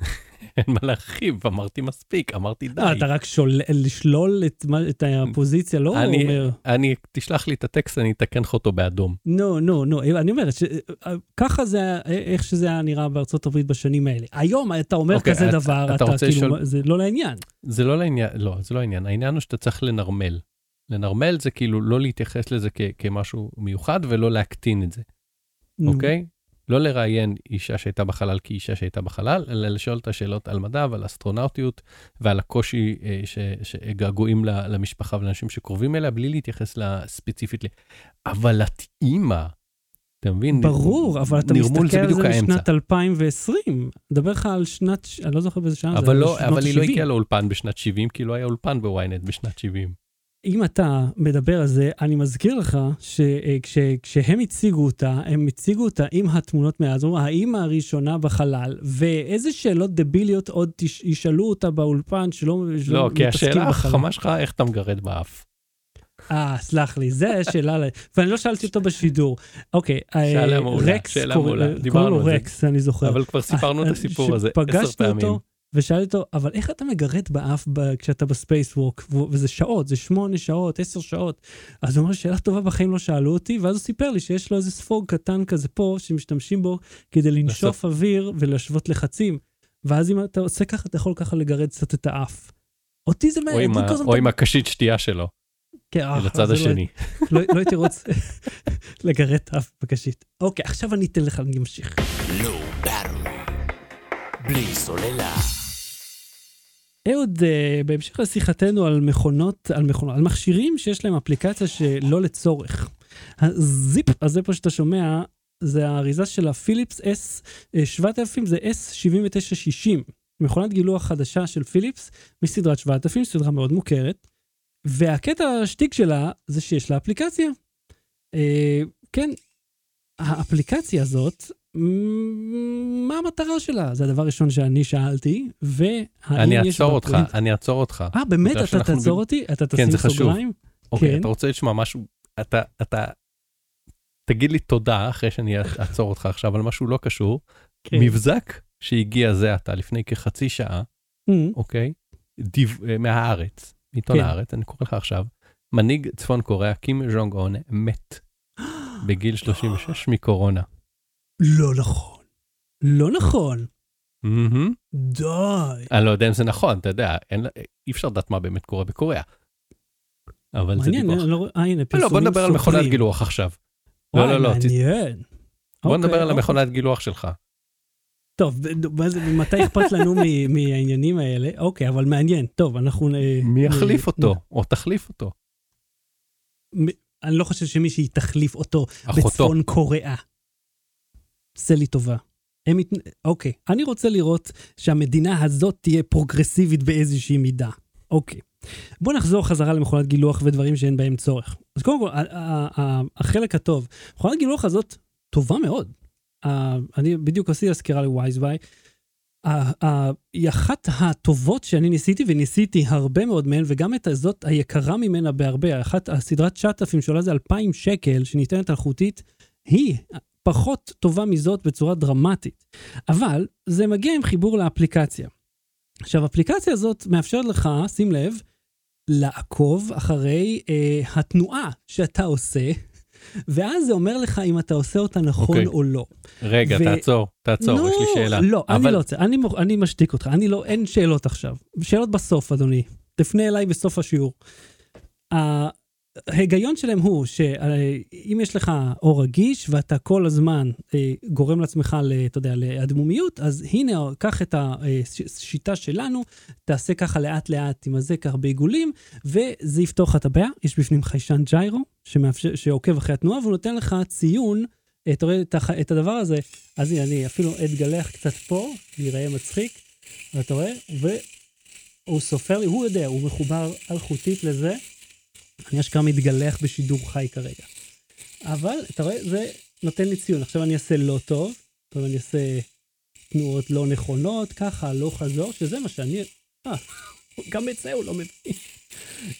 *laughs* אין מה להרחיב, אמרתי מספיק, אמרתי די. אה, אתה רק שול, לשלול את, את הפוזיציה, לא אני- אומר, אני, תשלח לי את הטקסט, אני אתקן לך אותו באדום. נו, נו, נו, אני אומרת, ש- ככה זה, איך שזה היה נראה בארצות הברית בשנים האלה. היום אתה אומר אוקיי, כזה אתה- דבר, אתה אתה כאילו, לשאול- זה לא לעניין. זה לא לעניין, לא, זה לא העניין. העניין הוא שאתה צריך לנרמל. לנרמל זה כאילו לא להתייחס לזה כ- כמשהו מיוחד ולא להקטין את זה. אוקיי? לא לראיין אישה שהייתה בחלל כאישה שהייתה בחלל, אלא לשאול את השאלות על מדע ועל אסטרונאוטיות ועל הקושי אה, ש- שגעגועים למשפחה ולאנשים שקרובים אליה, בלי להתייחס לה ספציפית. ל- אבל את אימא, אתה מבין? ברור, אבל אתה מסתכל על זה. משנת 2020. מדבר לך על שנת, אני לא זוכר באיזה שנה זה, אבל לא, שנות אבל היא לא. הגיעה לאולפן בשנת 70, כי לא היה אולפן בוויינט בשנת 70. אם אתה מדבר על זה, אני מזכיר לך שכשהם הציגו אותה, הם הציגו אותה עם התמונות מאז, אומרים, האימא הראשונה בחלל, ואיזה שאלות דביליות עוד תש- ישאלו אותה באולפן שלא שלא לא, כי מתעסקים השאלה בחלל. החכמה שלך, איך אתה מגרד באף. אה, סלח לי, זה השאלה, ואני לא שאלתי אותו בשידור. אוקיי, אה, שאלה מעולה, שאלה מעולה, קוראים דיברנו לו על זה. רקס, אני זוכר. אבל כבר סיפרנו את אה, הסיפור הזה עשר פעמים. ושאלתי אותו, אבל איך אתה מגרד באף ב- כשאתה ב spacewalk? וזה שעות, זה שמונה שעות, עשר שעות. אז הוא אמר, שאלה טובה, בחיים לא שאלו אותי, ואז הוא סיפר לי שיש לו איזה ספוג קטן כזה פה, שמשתמשים בו כדי לנשוף אוויר ולהשוות לחצים. ואז אם אתה עושה ככה, אתה יכול ככה לגרד קצת את האף. אותי זה או מעניין, עם ה- או עם הקשית שתייה שלו, כן, אה, לצד זה לא- השני. *laughs* לא לא הייתי רוצה *laughs* לגרד את האף בקשית. אוקיי, עכשיו אני אתן לך, אני אמשיך. בלי סוללה. אהוד, אה, בהמשך לשיחתנו על מכונות, על מכונות, על מכשירים שיש להם אפליקציה שלא לצורך. הזיפ הזה פה שאתה שומע, זה האריזה של הפיליפס S7000, זה S7960, מכונת גילוח חדשה של פיליפס מסדרת 7000, סדרה מאוד מוכרת. והקטע השטיק שלה זה שיש לה אפליקציה. אה, כן, האפליקציה הזאת, מה המטרה שלה? זה הדבר הראשון שאני שאלתי, והאם אני יש אעצור בה אותך, אני אעצור אותך. אה, באמת? אתה תעצור אותי? אתה תשים זה חשוב. סוגריים? אוקיי, כן. אתה רוצה לשמוע משהו, אתה, אתה, תגיד לי תודה אחרי שאני אעצור אותך עכשיו על משהו לא קשור. כן. מבזק שהגיע זה עתה לפני כחצי שעה, אמ, אוקיי? דיו, אה, מהארץ, מעיתון כן. הארץ, אני קורא לך עכשיו. מנהיג צפון קוריאה, קים ז'ונג און, מת *gasps* בגיל 36 מקורונה. לא נכון. לא נכון. די. אני לא יודע אם זה נכון, אתה יודע, אין, אי אפשר לדעת מה באמת קורה בקוריאה. אבל זה מעניין, דיווח. אני לא אה, הנה, לא, פרסומים בוא נדבר על מכונת. גילוח עכשיו. וואי, לא, לא, לא, ת- מעניין. בוא אוקיי, נדבר על אוקיי. המכונת גילוח שלך. טוב, מתי אכפת לנו *laughs* מהעניינים האלה? אוקיי, אבל מעניין. טוב, אנחנו... מי יחליף אותו, או תחליף אותו? אני לא חושב שמישהי תחליף אותו. בצפון קוריאה. עשה לי טובה. הם מת... אוקיי, אני רוצה לראות שהמדינה הזאת תהיה פרוגרסיבית באיזושהי מידה. אוקיי. בוא נחזור חזרה למכונת גילוח ודברים שאין בהם צורך. אז קודם כל, החלק הטוב, מכונת גילוח הזאת טובה מאוד. אני בדיוק עשיתי סקירה לווייזביי. ה- ה- היא אחת הטובות שאני ניסיתי, וניסיתי הרבה מאוד מהן, וגם את הזאת היקרה ממנה בהרבה. אחת, הסדרת 9,000 שעולה זה 2,000 שקל, שניתנת אלחוטית, היא פחות טובה מזאת בצורה דרמטית. אבל זה מגיע עם חיבור לאפליקציה. עכשיו, האפליקציה הזאת מאפשרת לך, שים לב, לעקוב אחרי אה, התנועה שאתה עושה, ואז זה אומר לך אם אתה עושה אותה נכון אוקיי. או לא. רגע, ו- תעצור, תעצור, יש לי שאלה. לא, אני אבל- לא רוצה, אני, מוכ- אני משתיק אותך, אני לא, אין שאלות עכשיו. שאלות בסוף, אדוני. תפנה אליי בסוף השיעור. ההיגיון שלהם הוא שאם יש לך אור רגיש ואתה כל הזמן אה, גורם לעצמך, אתה יודע, לאדמומיות, אז הנה, קח את השיטה שלנו, תעשה ככה לאט לאט עם הזה, ככה בעיגולים, וזה יפתור לך את הבעיה. יש בפנים חיישן ג'יירו, שמאפשר, שעוקב אחרי התנועה, והוא נותן לך ציון אה, אתה רואה. את הדבר הזה, אז הנה, אני אפילו אתגלח קצת פה, נראה מצחיק, ואתה רואה, והוא סופר לי, הוא יודע, הוא מחובר אלחוטית לזה, אני אשכרה מתגלח בשידור חי כרגע. אבל, אתה רואה, זה נותן לי ציון. עכשיו אני אעשה לא טוב, טוב, אני אעשה תנועות לא נכונות, ככה, לא חזור, שזה מה שאני... אה, גם את זה הוא לא מבין.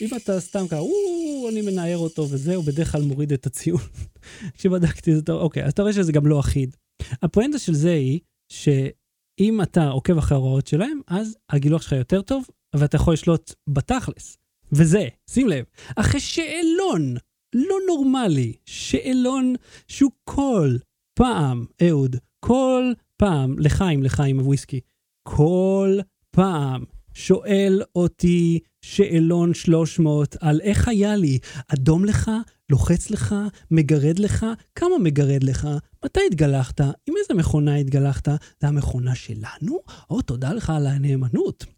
אם אתה סתם ככה, או, אני מנער אותו וזה, הוא בדרך כלל מוריד את הציון. *laughs* כשבדקתי זה, טוב, אוקיי, אז אתה רואה שזה גם לא אחיד. הפואנטה של זה היא, שאם אתה עוקב אחרי ההוראות שלהם, אז הגילוח שלך יותר טוב, ואתה יכול לשלוט בתכלס. וזה, שים לב, אחרי שאלון לא נורמלי, שאלון שהוא כל פעם, אהוד, כל פעם, לחיים, לחיים הוויסקי, כל פעם שואל אותי שאלון 300 על איך היה לי, אדום לך, לוחץ לך, מגרד לך, כמה מגרד לך, מתי התגלחת, עם איזה מכונה התגלחת, זה המכונה שלנו? או, תודה לך על הנאמנות.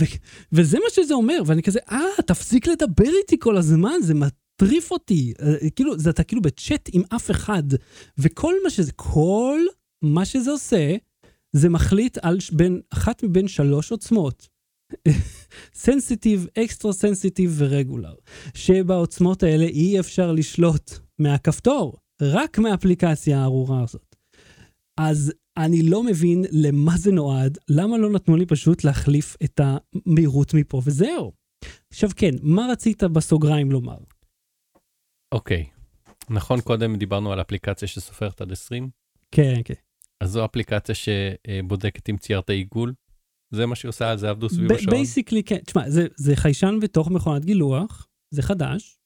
ו- וזה מה שזה אומר, ואני כזה, אה, תפסיק לדבר איתי כל הזמן, זה מטריף אותי. אה, כאילו, זה אתה כאילו בצ'אט עם אף אחד, וכל מה שזה, כל מה שזה עושה, זה מחליט על בין, אחת מבין שלוש עוצמות. sensitive, extra sensitive ו regular. שבעוצמות האלה אי אפשר לשלוט מהכפתור, רק מהאפליקציה הארורה הזאת. אז אני לא מבין למה זה נועד, למה לא נתנו לי פשוט להחליף את המהירות מפה וזהו. עכשיו כן, מה רצית בסוגריים לומר? אוקיי. נכון, קודם דיברנו על אפליקציה שסופרת עד 20, כן, כן. אז זו אפליקציה שבודקת אם ציירת עיגול. זה מה שהיא עושה, זה עבדו סביב השעון. בייסיקלי כן, תשמע, זה, זה חיישן בתוך מכונת גילוח, זה חדש,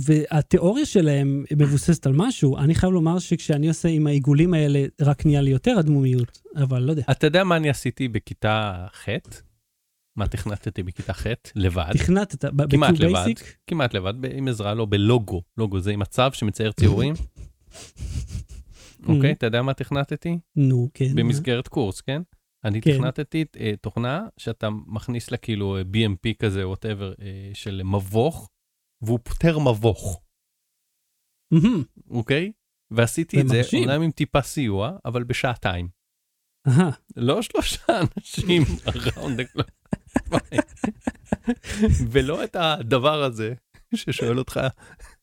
והתיאוריה שלהם מבוססת על משהו. אני חייב לומר שכשאני עושה עם העיגולים האלה, רק נהיה לי יותר אדמומיות, אבל לא יודע. אתה יודע מה אני עשיתי בכיתה ח'? מה תכנתתי בכיתה ח'? לבד. תכנתת, כמעט לבד. כמעט לבד, עם עזרה, לא, בלוגו. לוגו זה עם מצב שמצייר ציורים. *laughs* אוקיי, אתה יודע מה תכנתתי? נו, כן. במסגרת קורס, כן? אני כן. תכנתתי אה, תוכנה שאתה מכניס לה כאילו אה, BMP כזה, ווטאבר, של מבוך, והוא פותר מבוך, אוקיי? ועשיתי את זה. אומנם עם טיפה סיוע, אבל בשעתיים. לא שלושה *laughs* אנשים around the. *laughs* ולא את הדבר הזה ששואל אותך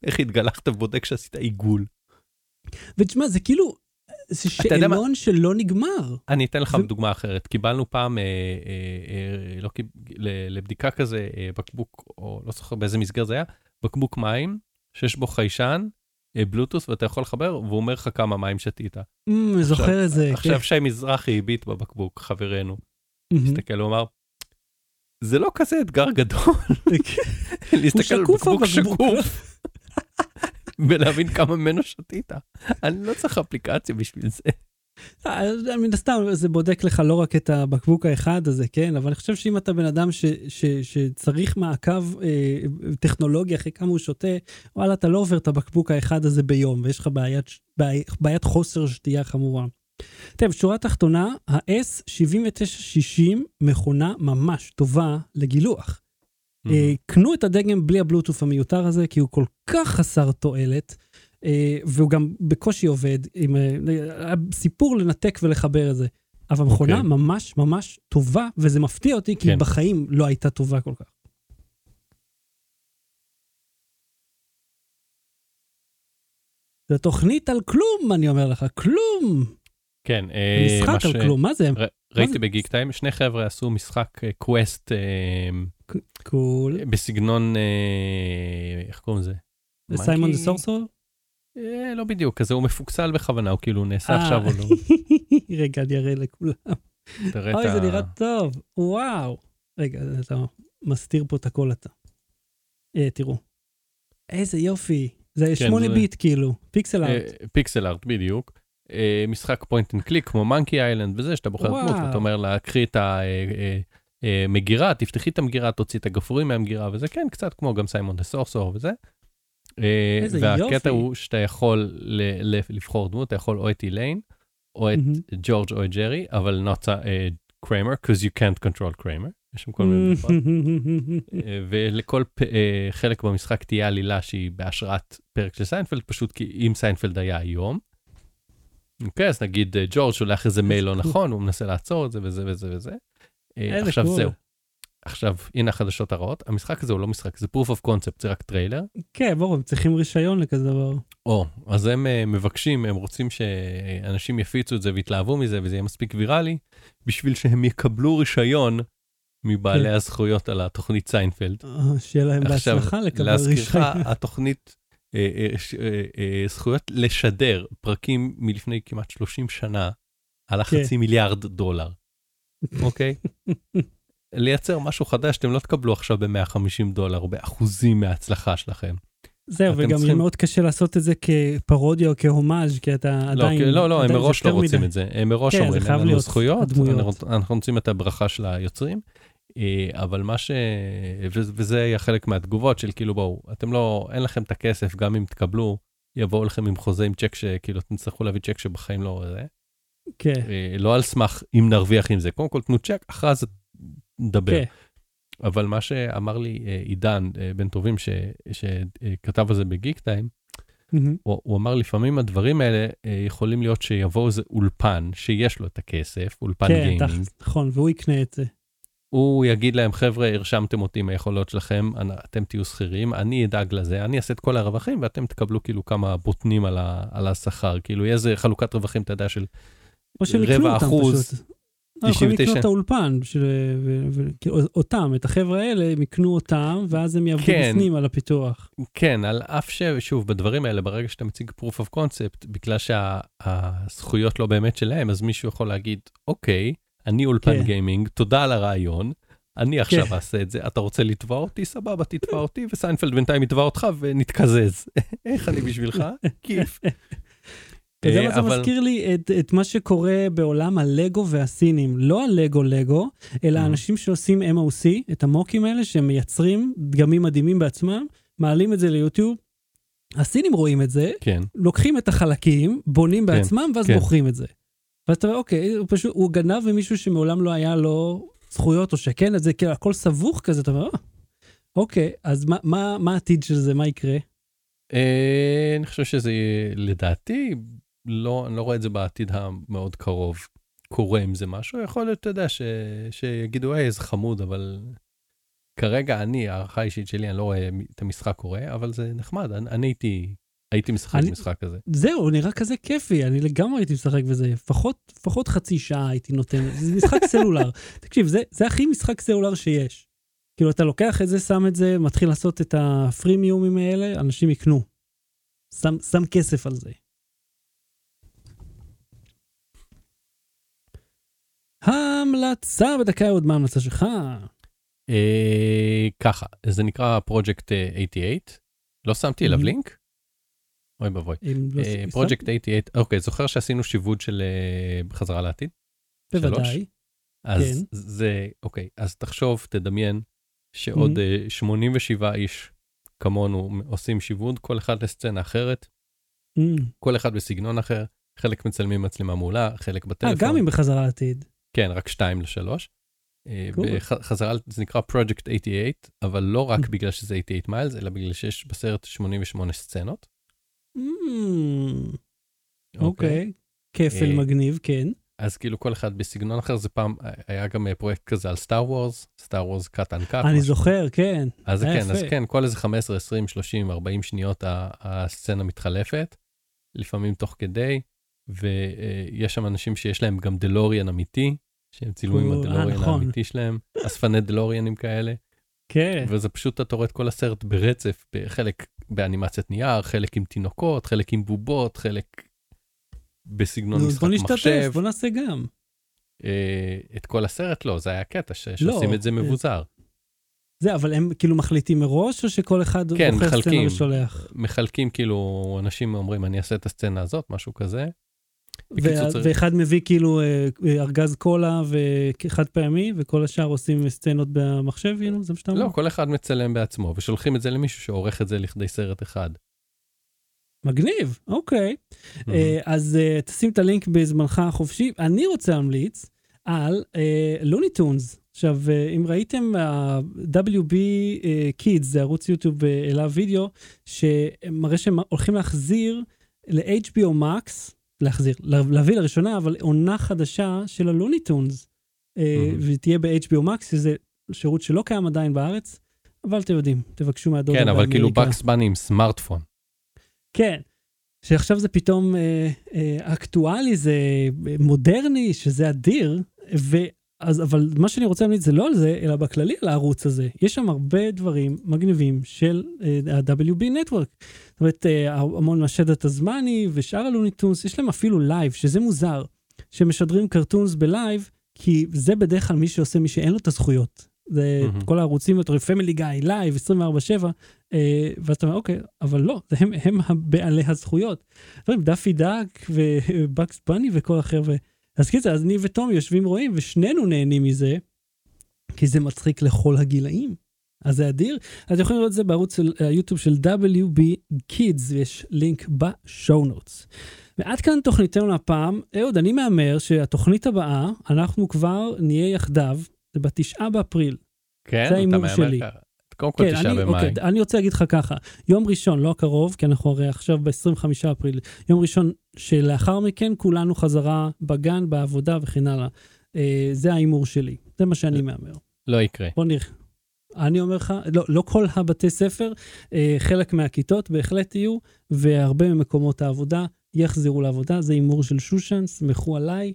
איך התגלחת ובודק שעשית עיגול. ותשמע, זה כאילו, זה? שאלון שלא נגמר. אני אתן לך ו- דוגמה אחרת. קיבלנו פעם אה, אה, אה, לא, קיב- לבדיקה כזה אה, בקבוק, או לא זוכר באיזה מסגרת זה היה, בקבוק מים שיש בו חיישן, אה, בלוטוס, ואתה יכול לחבר, והוא אומר לך כמה מים שתית. אמ, זוכר את זה. עכשיו שי מזרחי הביט בבקבוק, חברנו, כן. הסתכל ואמר, זה לא כזה אתגר גדול *laughs* להסתכל על בקבוק הבקבוק." שקוף *laughs* ולהבין כמה ממנו שתית. אני לא צריך אפליקציה בשביל זה. אה, מן הסתם זה בודק לך לא רק את הבקבוק האחד הזה, כן? אבל אני חושב שאם אתה בן אדם ש, ש, שצריך מעקב אה, טכנולוגי אחרי כמה הוא שותה, וואלה, אתה לא עובר את הבקבוק האחד הזה ביום, ויש לך בעיית, בעי, בעיית חוסר שתייה חמורה. טוב, שורה תחתונה, ה-S7960 מכונה ממש טובה לגילוח. אה, קנו את הדגם בלי הבלוטוף המיותר הזה, כי הוא כל כך חסר תועלת, והוא גם בקושי עובד, עם אה, סיפור לנתק ולחבר את זה. אבל מכונה אוקיי. ממש ממש טובה, וזה מפתיע אותי, כי כן. בחיים לא הייתה טובה כל כך. זו תוכנית על כלום, אני אומר לך, כלום. כן, אה, מה משחק ש- על כלום, מה זה? ר- ראיתי זה? בגיק טיים, שני חבר'ה עשו משחק קווסט קול. בסגנון, אה, איך קוראים לזה? Simon the Sorcerer? אה, לא בדיוק, כזה הוא מפוקסל בכוונה, הוא כאילו נעשה אה. עכשיו או לא. *laughs* רגע, אני אראה לכולם. אוי, זה נראה טוב, וואו. רגע, אתה מסתיר פה את הכל אתה. אה, תראו. איזה יופי. זה כן, 8 זה- ביט כאילו, פיקסל אה, art. pixel art, בדיוק. אה, משחק point and click כמו Monkey Island וזה, שאתה בוחר. דמות, ואתה אומר לה, קחי את המגירה, תפתחי את המגירה, תוציא את הגפרורים מהמגירה, וזה כן, קצת כמו גם Simon the Sorcerer וזה. אה, איזה והקטע יופי. הוא שאתה יכול ל- לבחור דמות, אתה יכול או את איליין, או את. ג'ורג' או את ג'רי, אבל not uh, Kramer, because you can't control Kramer. יש שם כל מיני בדיחות. אה, ולכל פ- אה, חלק במשחק תהיה עלילה שהיא בהשראת פרק של סיינפלד, פשוט כי אם סיינפלד היה היום. אוקיי, אז נגיד ג'ורג' שולח איזה מייל לא. נכון, הוא מנסה לעצור את זה וזה וזה וזה. עכשיו. זהו. עכשיו, הנה החדשות הרעות, המשחק הזה הוא לא משחק, זה proof of concept, זה רק טריילר. כן, ברור, הם צריכים רישיון לכזה דבר. או, אז הם אה, מבקשים, הם רוצים שאנשים יפיצו את זה ויתלהבו מזה וזה יהיה מספיק ויראלי, בשביל שהם יקבלו רישיון מבעלי כן. הזכויות על התוכנית סיינפלד. אה, שיהיה להם עכשיו, בהצלחה לקבל להזכירך, רישיון. התוכנית, אה, ש- אה, אה, זכויות לשדר פרקים מלפני כמעט 30 שנה, עלה כן. חצי מיליארד דולר, אוקיי? *laughs* לייצר משהו חדש, אתם לא תקבלו עכשיו ב-150 דולר באחוזים מההצלחה שלכם. זהו, וגם צריכים- מאוד קשה לעשות את זה כפרודיה או כהומאז', כי אתה לא, עדיין... לא, לא, הם עדיין זה מראש לא רוצים מדי. את זה. הם מראש כן, אומרים, אין לנו זכויות, הדמויות. אנחנו- רוצים את הברכה של היוצרים. אה, אבל מה ש... וזה היה חלק מהתגובות של כאילו, בואו, אתם לא, אין לכם את הכסף, גם אם תקבלו, יבואו לכם עם חוזה עם צ'ק שכאילו, אתם תצטרכו להביא צ'ק שבחיים לא זה. כן, אה, לא על סמך אם נרוויח עם זה. קודם כל תנו צ'ק, אחרי זה נדבר. כן. אבל מה שאמר לי אה, עידן אה, בן טובים, ש- שכתב על זה בגיק טיים, מהמם. הוא, הוא אמר לפעמים הדברים האלה אה, יכולים להיות שיבוא איזה אולפן שיש לו את הכסף, אולפן כן, גיימינג, נכון, והוא יקנה את זה. הוא יגיד להם חבר'ה הרשמתם אותי עם היכולות שלכם, אתם תהיו שכירים, אני אדאג לזה, אני אעשה את כל הרווחים ואתם תקבלו כאילו כמה בוטנים על, ה, על השכר, כאילו יהיה איזה חלוקת רווחים אתה יודע של רבע אחוז, פשוט. לא, יכולים 99. לקנות את האולפן, אותם, את החבר'ה האלה, הם יקנו אותם, ואז הם יעבדו כן. בפנים על הפיתוח. כן, על אף ששוב בדברים האלה ברגע שאתה מציג proof of concept, בגלל שהזכויות לא באמת שלהם, אז מישהו יכול להגיד אוקיי, אני אולפן כן. גיימינג, תודה על הרעיון. אני עכשיו כן. אעשה את זה, אתה רוצה לתבוע אותי? סבבה, תתבע אותי, וסיינפלד בינתיים יתבע אותך ונתקזז. *laughs* איך אני בשבילך? כיף. אתה יודע מה זה מזכיר לי? את, את מה שקורה בעולם הלגו והסינים. לא הלגו לגו, אלא Mhm. אנשים שעושים MOC, את המוקים האלה, שהם מייצרים דגמים מדהימים בעצמם, מעלים את זה ליוטיוב. הסינים רואים את זה, כן, לוקחים את החלקים, בונים כן, בעצמם, ואז כן. מוכרים את זה. ואז אתה אומר, אוקיי, הוא פשוט, הוא גנב ממישהו שמעולם לא היה לו זכויות, או שכן, אז זה כאילו הכל סבוך כזה, אתה אומר, "אה, אוקיי, אז מה, מה, מה העתיד של זה, מה יקרה? אה, אני חושב שזה לדעתי, לא, אני לא רואה את זה בעתיד המאוד קרוב. קורה עם זה משהו, יכול להיות, אתה יודע, ש, שיגידו, היי, איזה חמוד, אבל כרגע אני, הערכה האישית שלי, אני לא רואה את המשחק קורה, אבל זה נחמד, אני, אני הייתי, הייתי משחק אני- משחק כזה. זהו, נראה כזה כיפי, אני לגמרי הייתי משחק בזה, לפחות, לפחות חצי שעה הייתי נותן, זה משחק *laughs* סלולר. תקשיב, זה, זה הכי משחק סלולר שיש. כאילו, אתה לוקח את זה, שם את זה, מתחיל לעשות את הפרימיומים האלה, אנשים יקנו. שם, שם כסף על זה. המלצה בדקה עוד, מה ההמלצה שלך? אה, ככה, זה נקרא פרויקט 88, לא שמתי אליו Mhm. לינק? אוי ואבוי. לא אה, פרויקט 88, אוקיי, זוכר שעשינו שיבוד של אה, חזרה לעתיד? בוודאי. אז כן. זה, אוקיי, אז תחשוב, תדמיין, שעוד אה, 87 איש כמונו עושים שיווד, כל אחד לסצנה אחרת, Mm. כל אחד בסגנון אחר, חלק מצלמים מצלמה מעולה, חלק אה, בטלפון. גם אם בחזרה לעתיד. כן, רק שתיים לשלוש. אה. בחזרה, זה נקרא Project 88, אבל לא רק Mm. בגלל שזה 88 מיילס, אלא בגלל שיש בסרט 88 סצנות. Mm. אוקיי. כפל אה, מגניב, כן. אז כאילו כל אחד בסגנון אחר, זה פעם, היה גם אה, פרויקט כזה על סטאר וורס, סטאר וורס קאט אנקאט. אני זוכר, כן. אז כן, אז. כן, כל איזה 15, 20, 30, 40 שניות הסצנה מתחלפת, לפעמים תוך כדי, ויש שם אנשים שיש להם גם דלוריאן אמיתי, שהם צילמו עם אה, הדלוריאן נכון. האמיתי שלהם, *laughs* אספני דלוריאנים כאלה, כן. וזה פשוט, אתה רואה את כל הסרט ברצף, חלק באנימציית נייר, חלק עם תינוקות, חלק עם בובות, חלק בסגנון נו, אז משחק בוא נשתתף, מחשב. בוא נעשה גם. אה, את כל הסרט לא, זה היה קטע ש- שעושים את זה אה, מבוזר. זה, אבל הם כאילו מחליטים מראש, או שכל אחד כן, בוחר סצנה מחלקים. ושולח? מחלקים כאילו, אנשים אומרים, אני אעשה את הסצנה הזאת, משהו כזה. וה- ואחד מביא כאילו אה, אה, ארגז קולה וחד פעמי, וכל השאר עושים סצנות במחשב, כאילו, זה מה שאתה אומר? לא, כל אחד מצלם בעצמו, ושולחים את זה למישהו שעורך את זה לכדי סרט אחד. מגניב, אוקיי. אה, אז תשים את הלינק בזמנך החופשי. אני רוצה להמליץ על לוני טונס, עכשיו, אם ראיתם, אה, Kids, זה ערוץ יוטיוב אליו וידאו, שמראה שהם הולכים להחזיר ל-HBO Max, להחזיר, להביא לראשונה, אבל עונה חדשה של הלוניטונס, מהמם. ותהיה ב-HBO Max, שזה שירות שלא קיים עדיין בארץ, אבל אתם יודעים, תבקשו מהדודה כן, אבל כאילו. בקס בני עם סמארטפון. כן, שעכשיו זה פתאום אה, אה, אקטואלי, זה אה, מודרני, שזה אדיר, ו... אז, אבל מה שאני רוצה להמליץ זה לא על זה, אלא בכללי על הערוץ הזה. יש שם הרבה דברים מגניבים של אה, ה-WB Network. זאת אומרת, אה, המון מהשדת הזמני ושאר הלוניטונס, יש להם אפילו לייב, שזה מוזר, שמשדרים קרטונס בלייב, כי זה בדרך כלל מי שעושה, מי שאין לו את הזכויות. זה מהמם. כל הערוצים, אתה רואה פמילי גיא, לייב, 24/7, אה, ואז אתה אומר, אוקיי, אבל לא, זה הם, הם הבעלי הזכויות. דאפי דאק ובקס *laughs* בני וכל החבר'ה. אז קיצר, אז אני ותום יושבים רואים, ושנינו נהנים מזה, כי זה מצחיק לכל הגילאים. אז זה אדיר. אז אתם יכולים לראות את זה בערוץ של היוטיוב של WB Kids, ויש לינק ב show notes. ועד כאן תוכניתנו להפעם. אהוד, אני מהמר שהתוכנית הבאה, אנחנו כבר נהיה יחדיו, זה בתשעה באפריל. כן, זה אתה ההימור מהמר שלי. ככה. קודם כל תשעה אני, במאי. אוקיי, אני רוצה להגיד לך ככה, יום ראשון, לא הקרוב, כי אנחנו הרי עכשיו ב-25 אפריל, יום ראשון שלאחר מכן כולנו חזרה בגן, בעבודה וכן הלאה. אה, זה ההימור שלי, זה מה שאני מהמר. לא יקרה. בוא נראה. אני אומר לך, לא, לא כל הבתי ספר, אה, חלק מהכיתות בהחלט יהיו, והרבה ממקומות העבודה יחזרו לעבודה, זה הימור של שושן, סמכו עליי,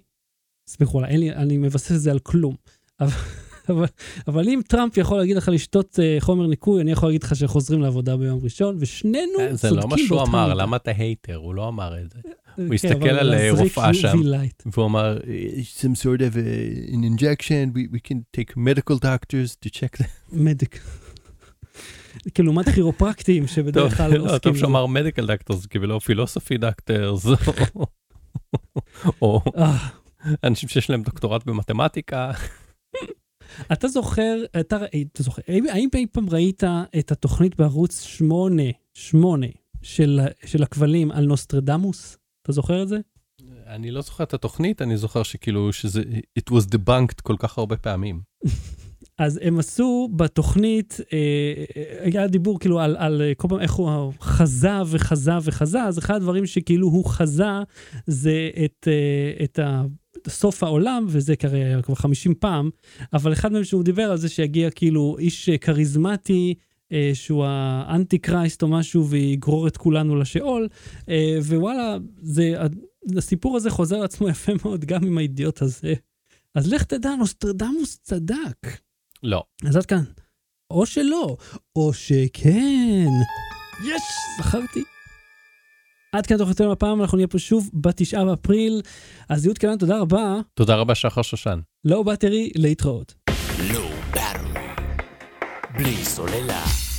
סמכו עליי, אין לי, אני מבסס את זה על כלום. אבל, אבל, אבל אם טראמפ יכול להגיד לך לשתות אה, חומר ניקוי, אני יכול להגיד לך שחוזרים לעבודה ביום ראשון, ושנינו אה, זה צודקים לא מה שהוא באותה אמר. למה אתה הייטר? הוא לא אמר את זה. כן, הוא הסתכל אבל על, אה, רופאה שם. והוא אמר, some sort of a, an injection, we, we can take medical doctors to check that. *laughs* Medic. כאילו, לעומת כירופרקטים שבדרך כלל לא, עוסקים טוב. שאמר medical doctors, כאילו philosophy doctors, או אה, אנשים שיש להם דוקטורט במתמטיקה. אתה זוכר, אתה, ראית- אתה זוכר, האם אי פעם ראית את התוכנית בערוץ 8, 8 של, של הכבלים על נוסטרדמוס? אתה זוכר את זה? אני לא זוכר את התוכנית, אני זוכר שכאילו שזה, it was debunked כל כך הרבה פעמים. *laughs* אז הם עשו בתוכנית, אה, אה, היה דיבור כאילו על, על אה, כל פעם איך הוא חזה וחזה וחזה, אז אחד הדברים שכאילו הוא חזה זה את, אה, את. סוף העולם, וזה היה כבר 50 פעם, אבל אחד מהם שהוא דיבר על זה שיגיע כאילו איש אה, כריזמטי, אה, שהוא האנטי קרייסט או משהו, ויגרור את כולנו לשאול, אה, ווואלה, זה, הסיפור הזה חוזר על עצמו *laughs* יפה מאוד גם עם האידיוט הזה. אז לך תדע, נוסטרדמוס צדק. לא. אז עד כאן. או שלא, או שכן. יש! זכרתי. עד כאן תוכניתנו הפעם, אנחנו נהיה פה שוב בתשעה באפריל. אז יהוד קלן, תודה רבה. תודה רבה שחר שושן. לא באטרי, להתראות. לא. בלי סוללה.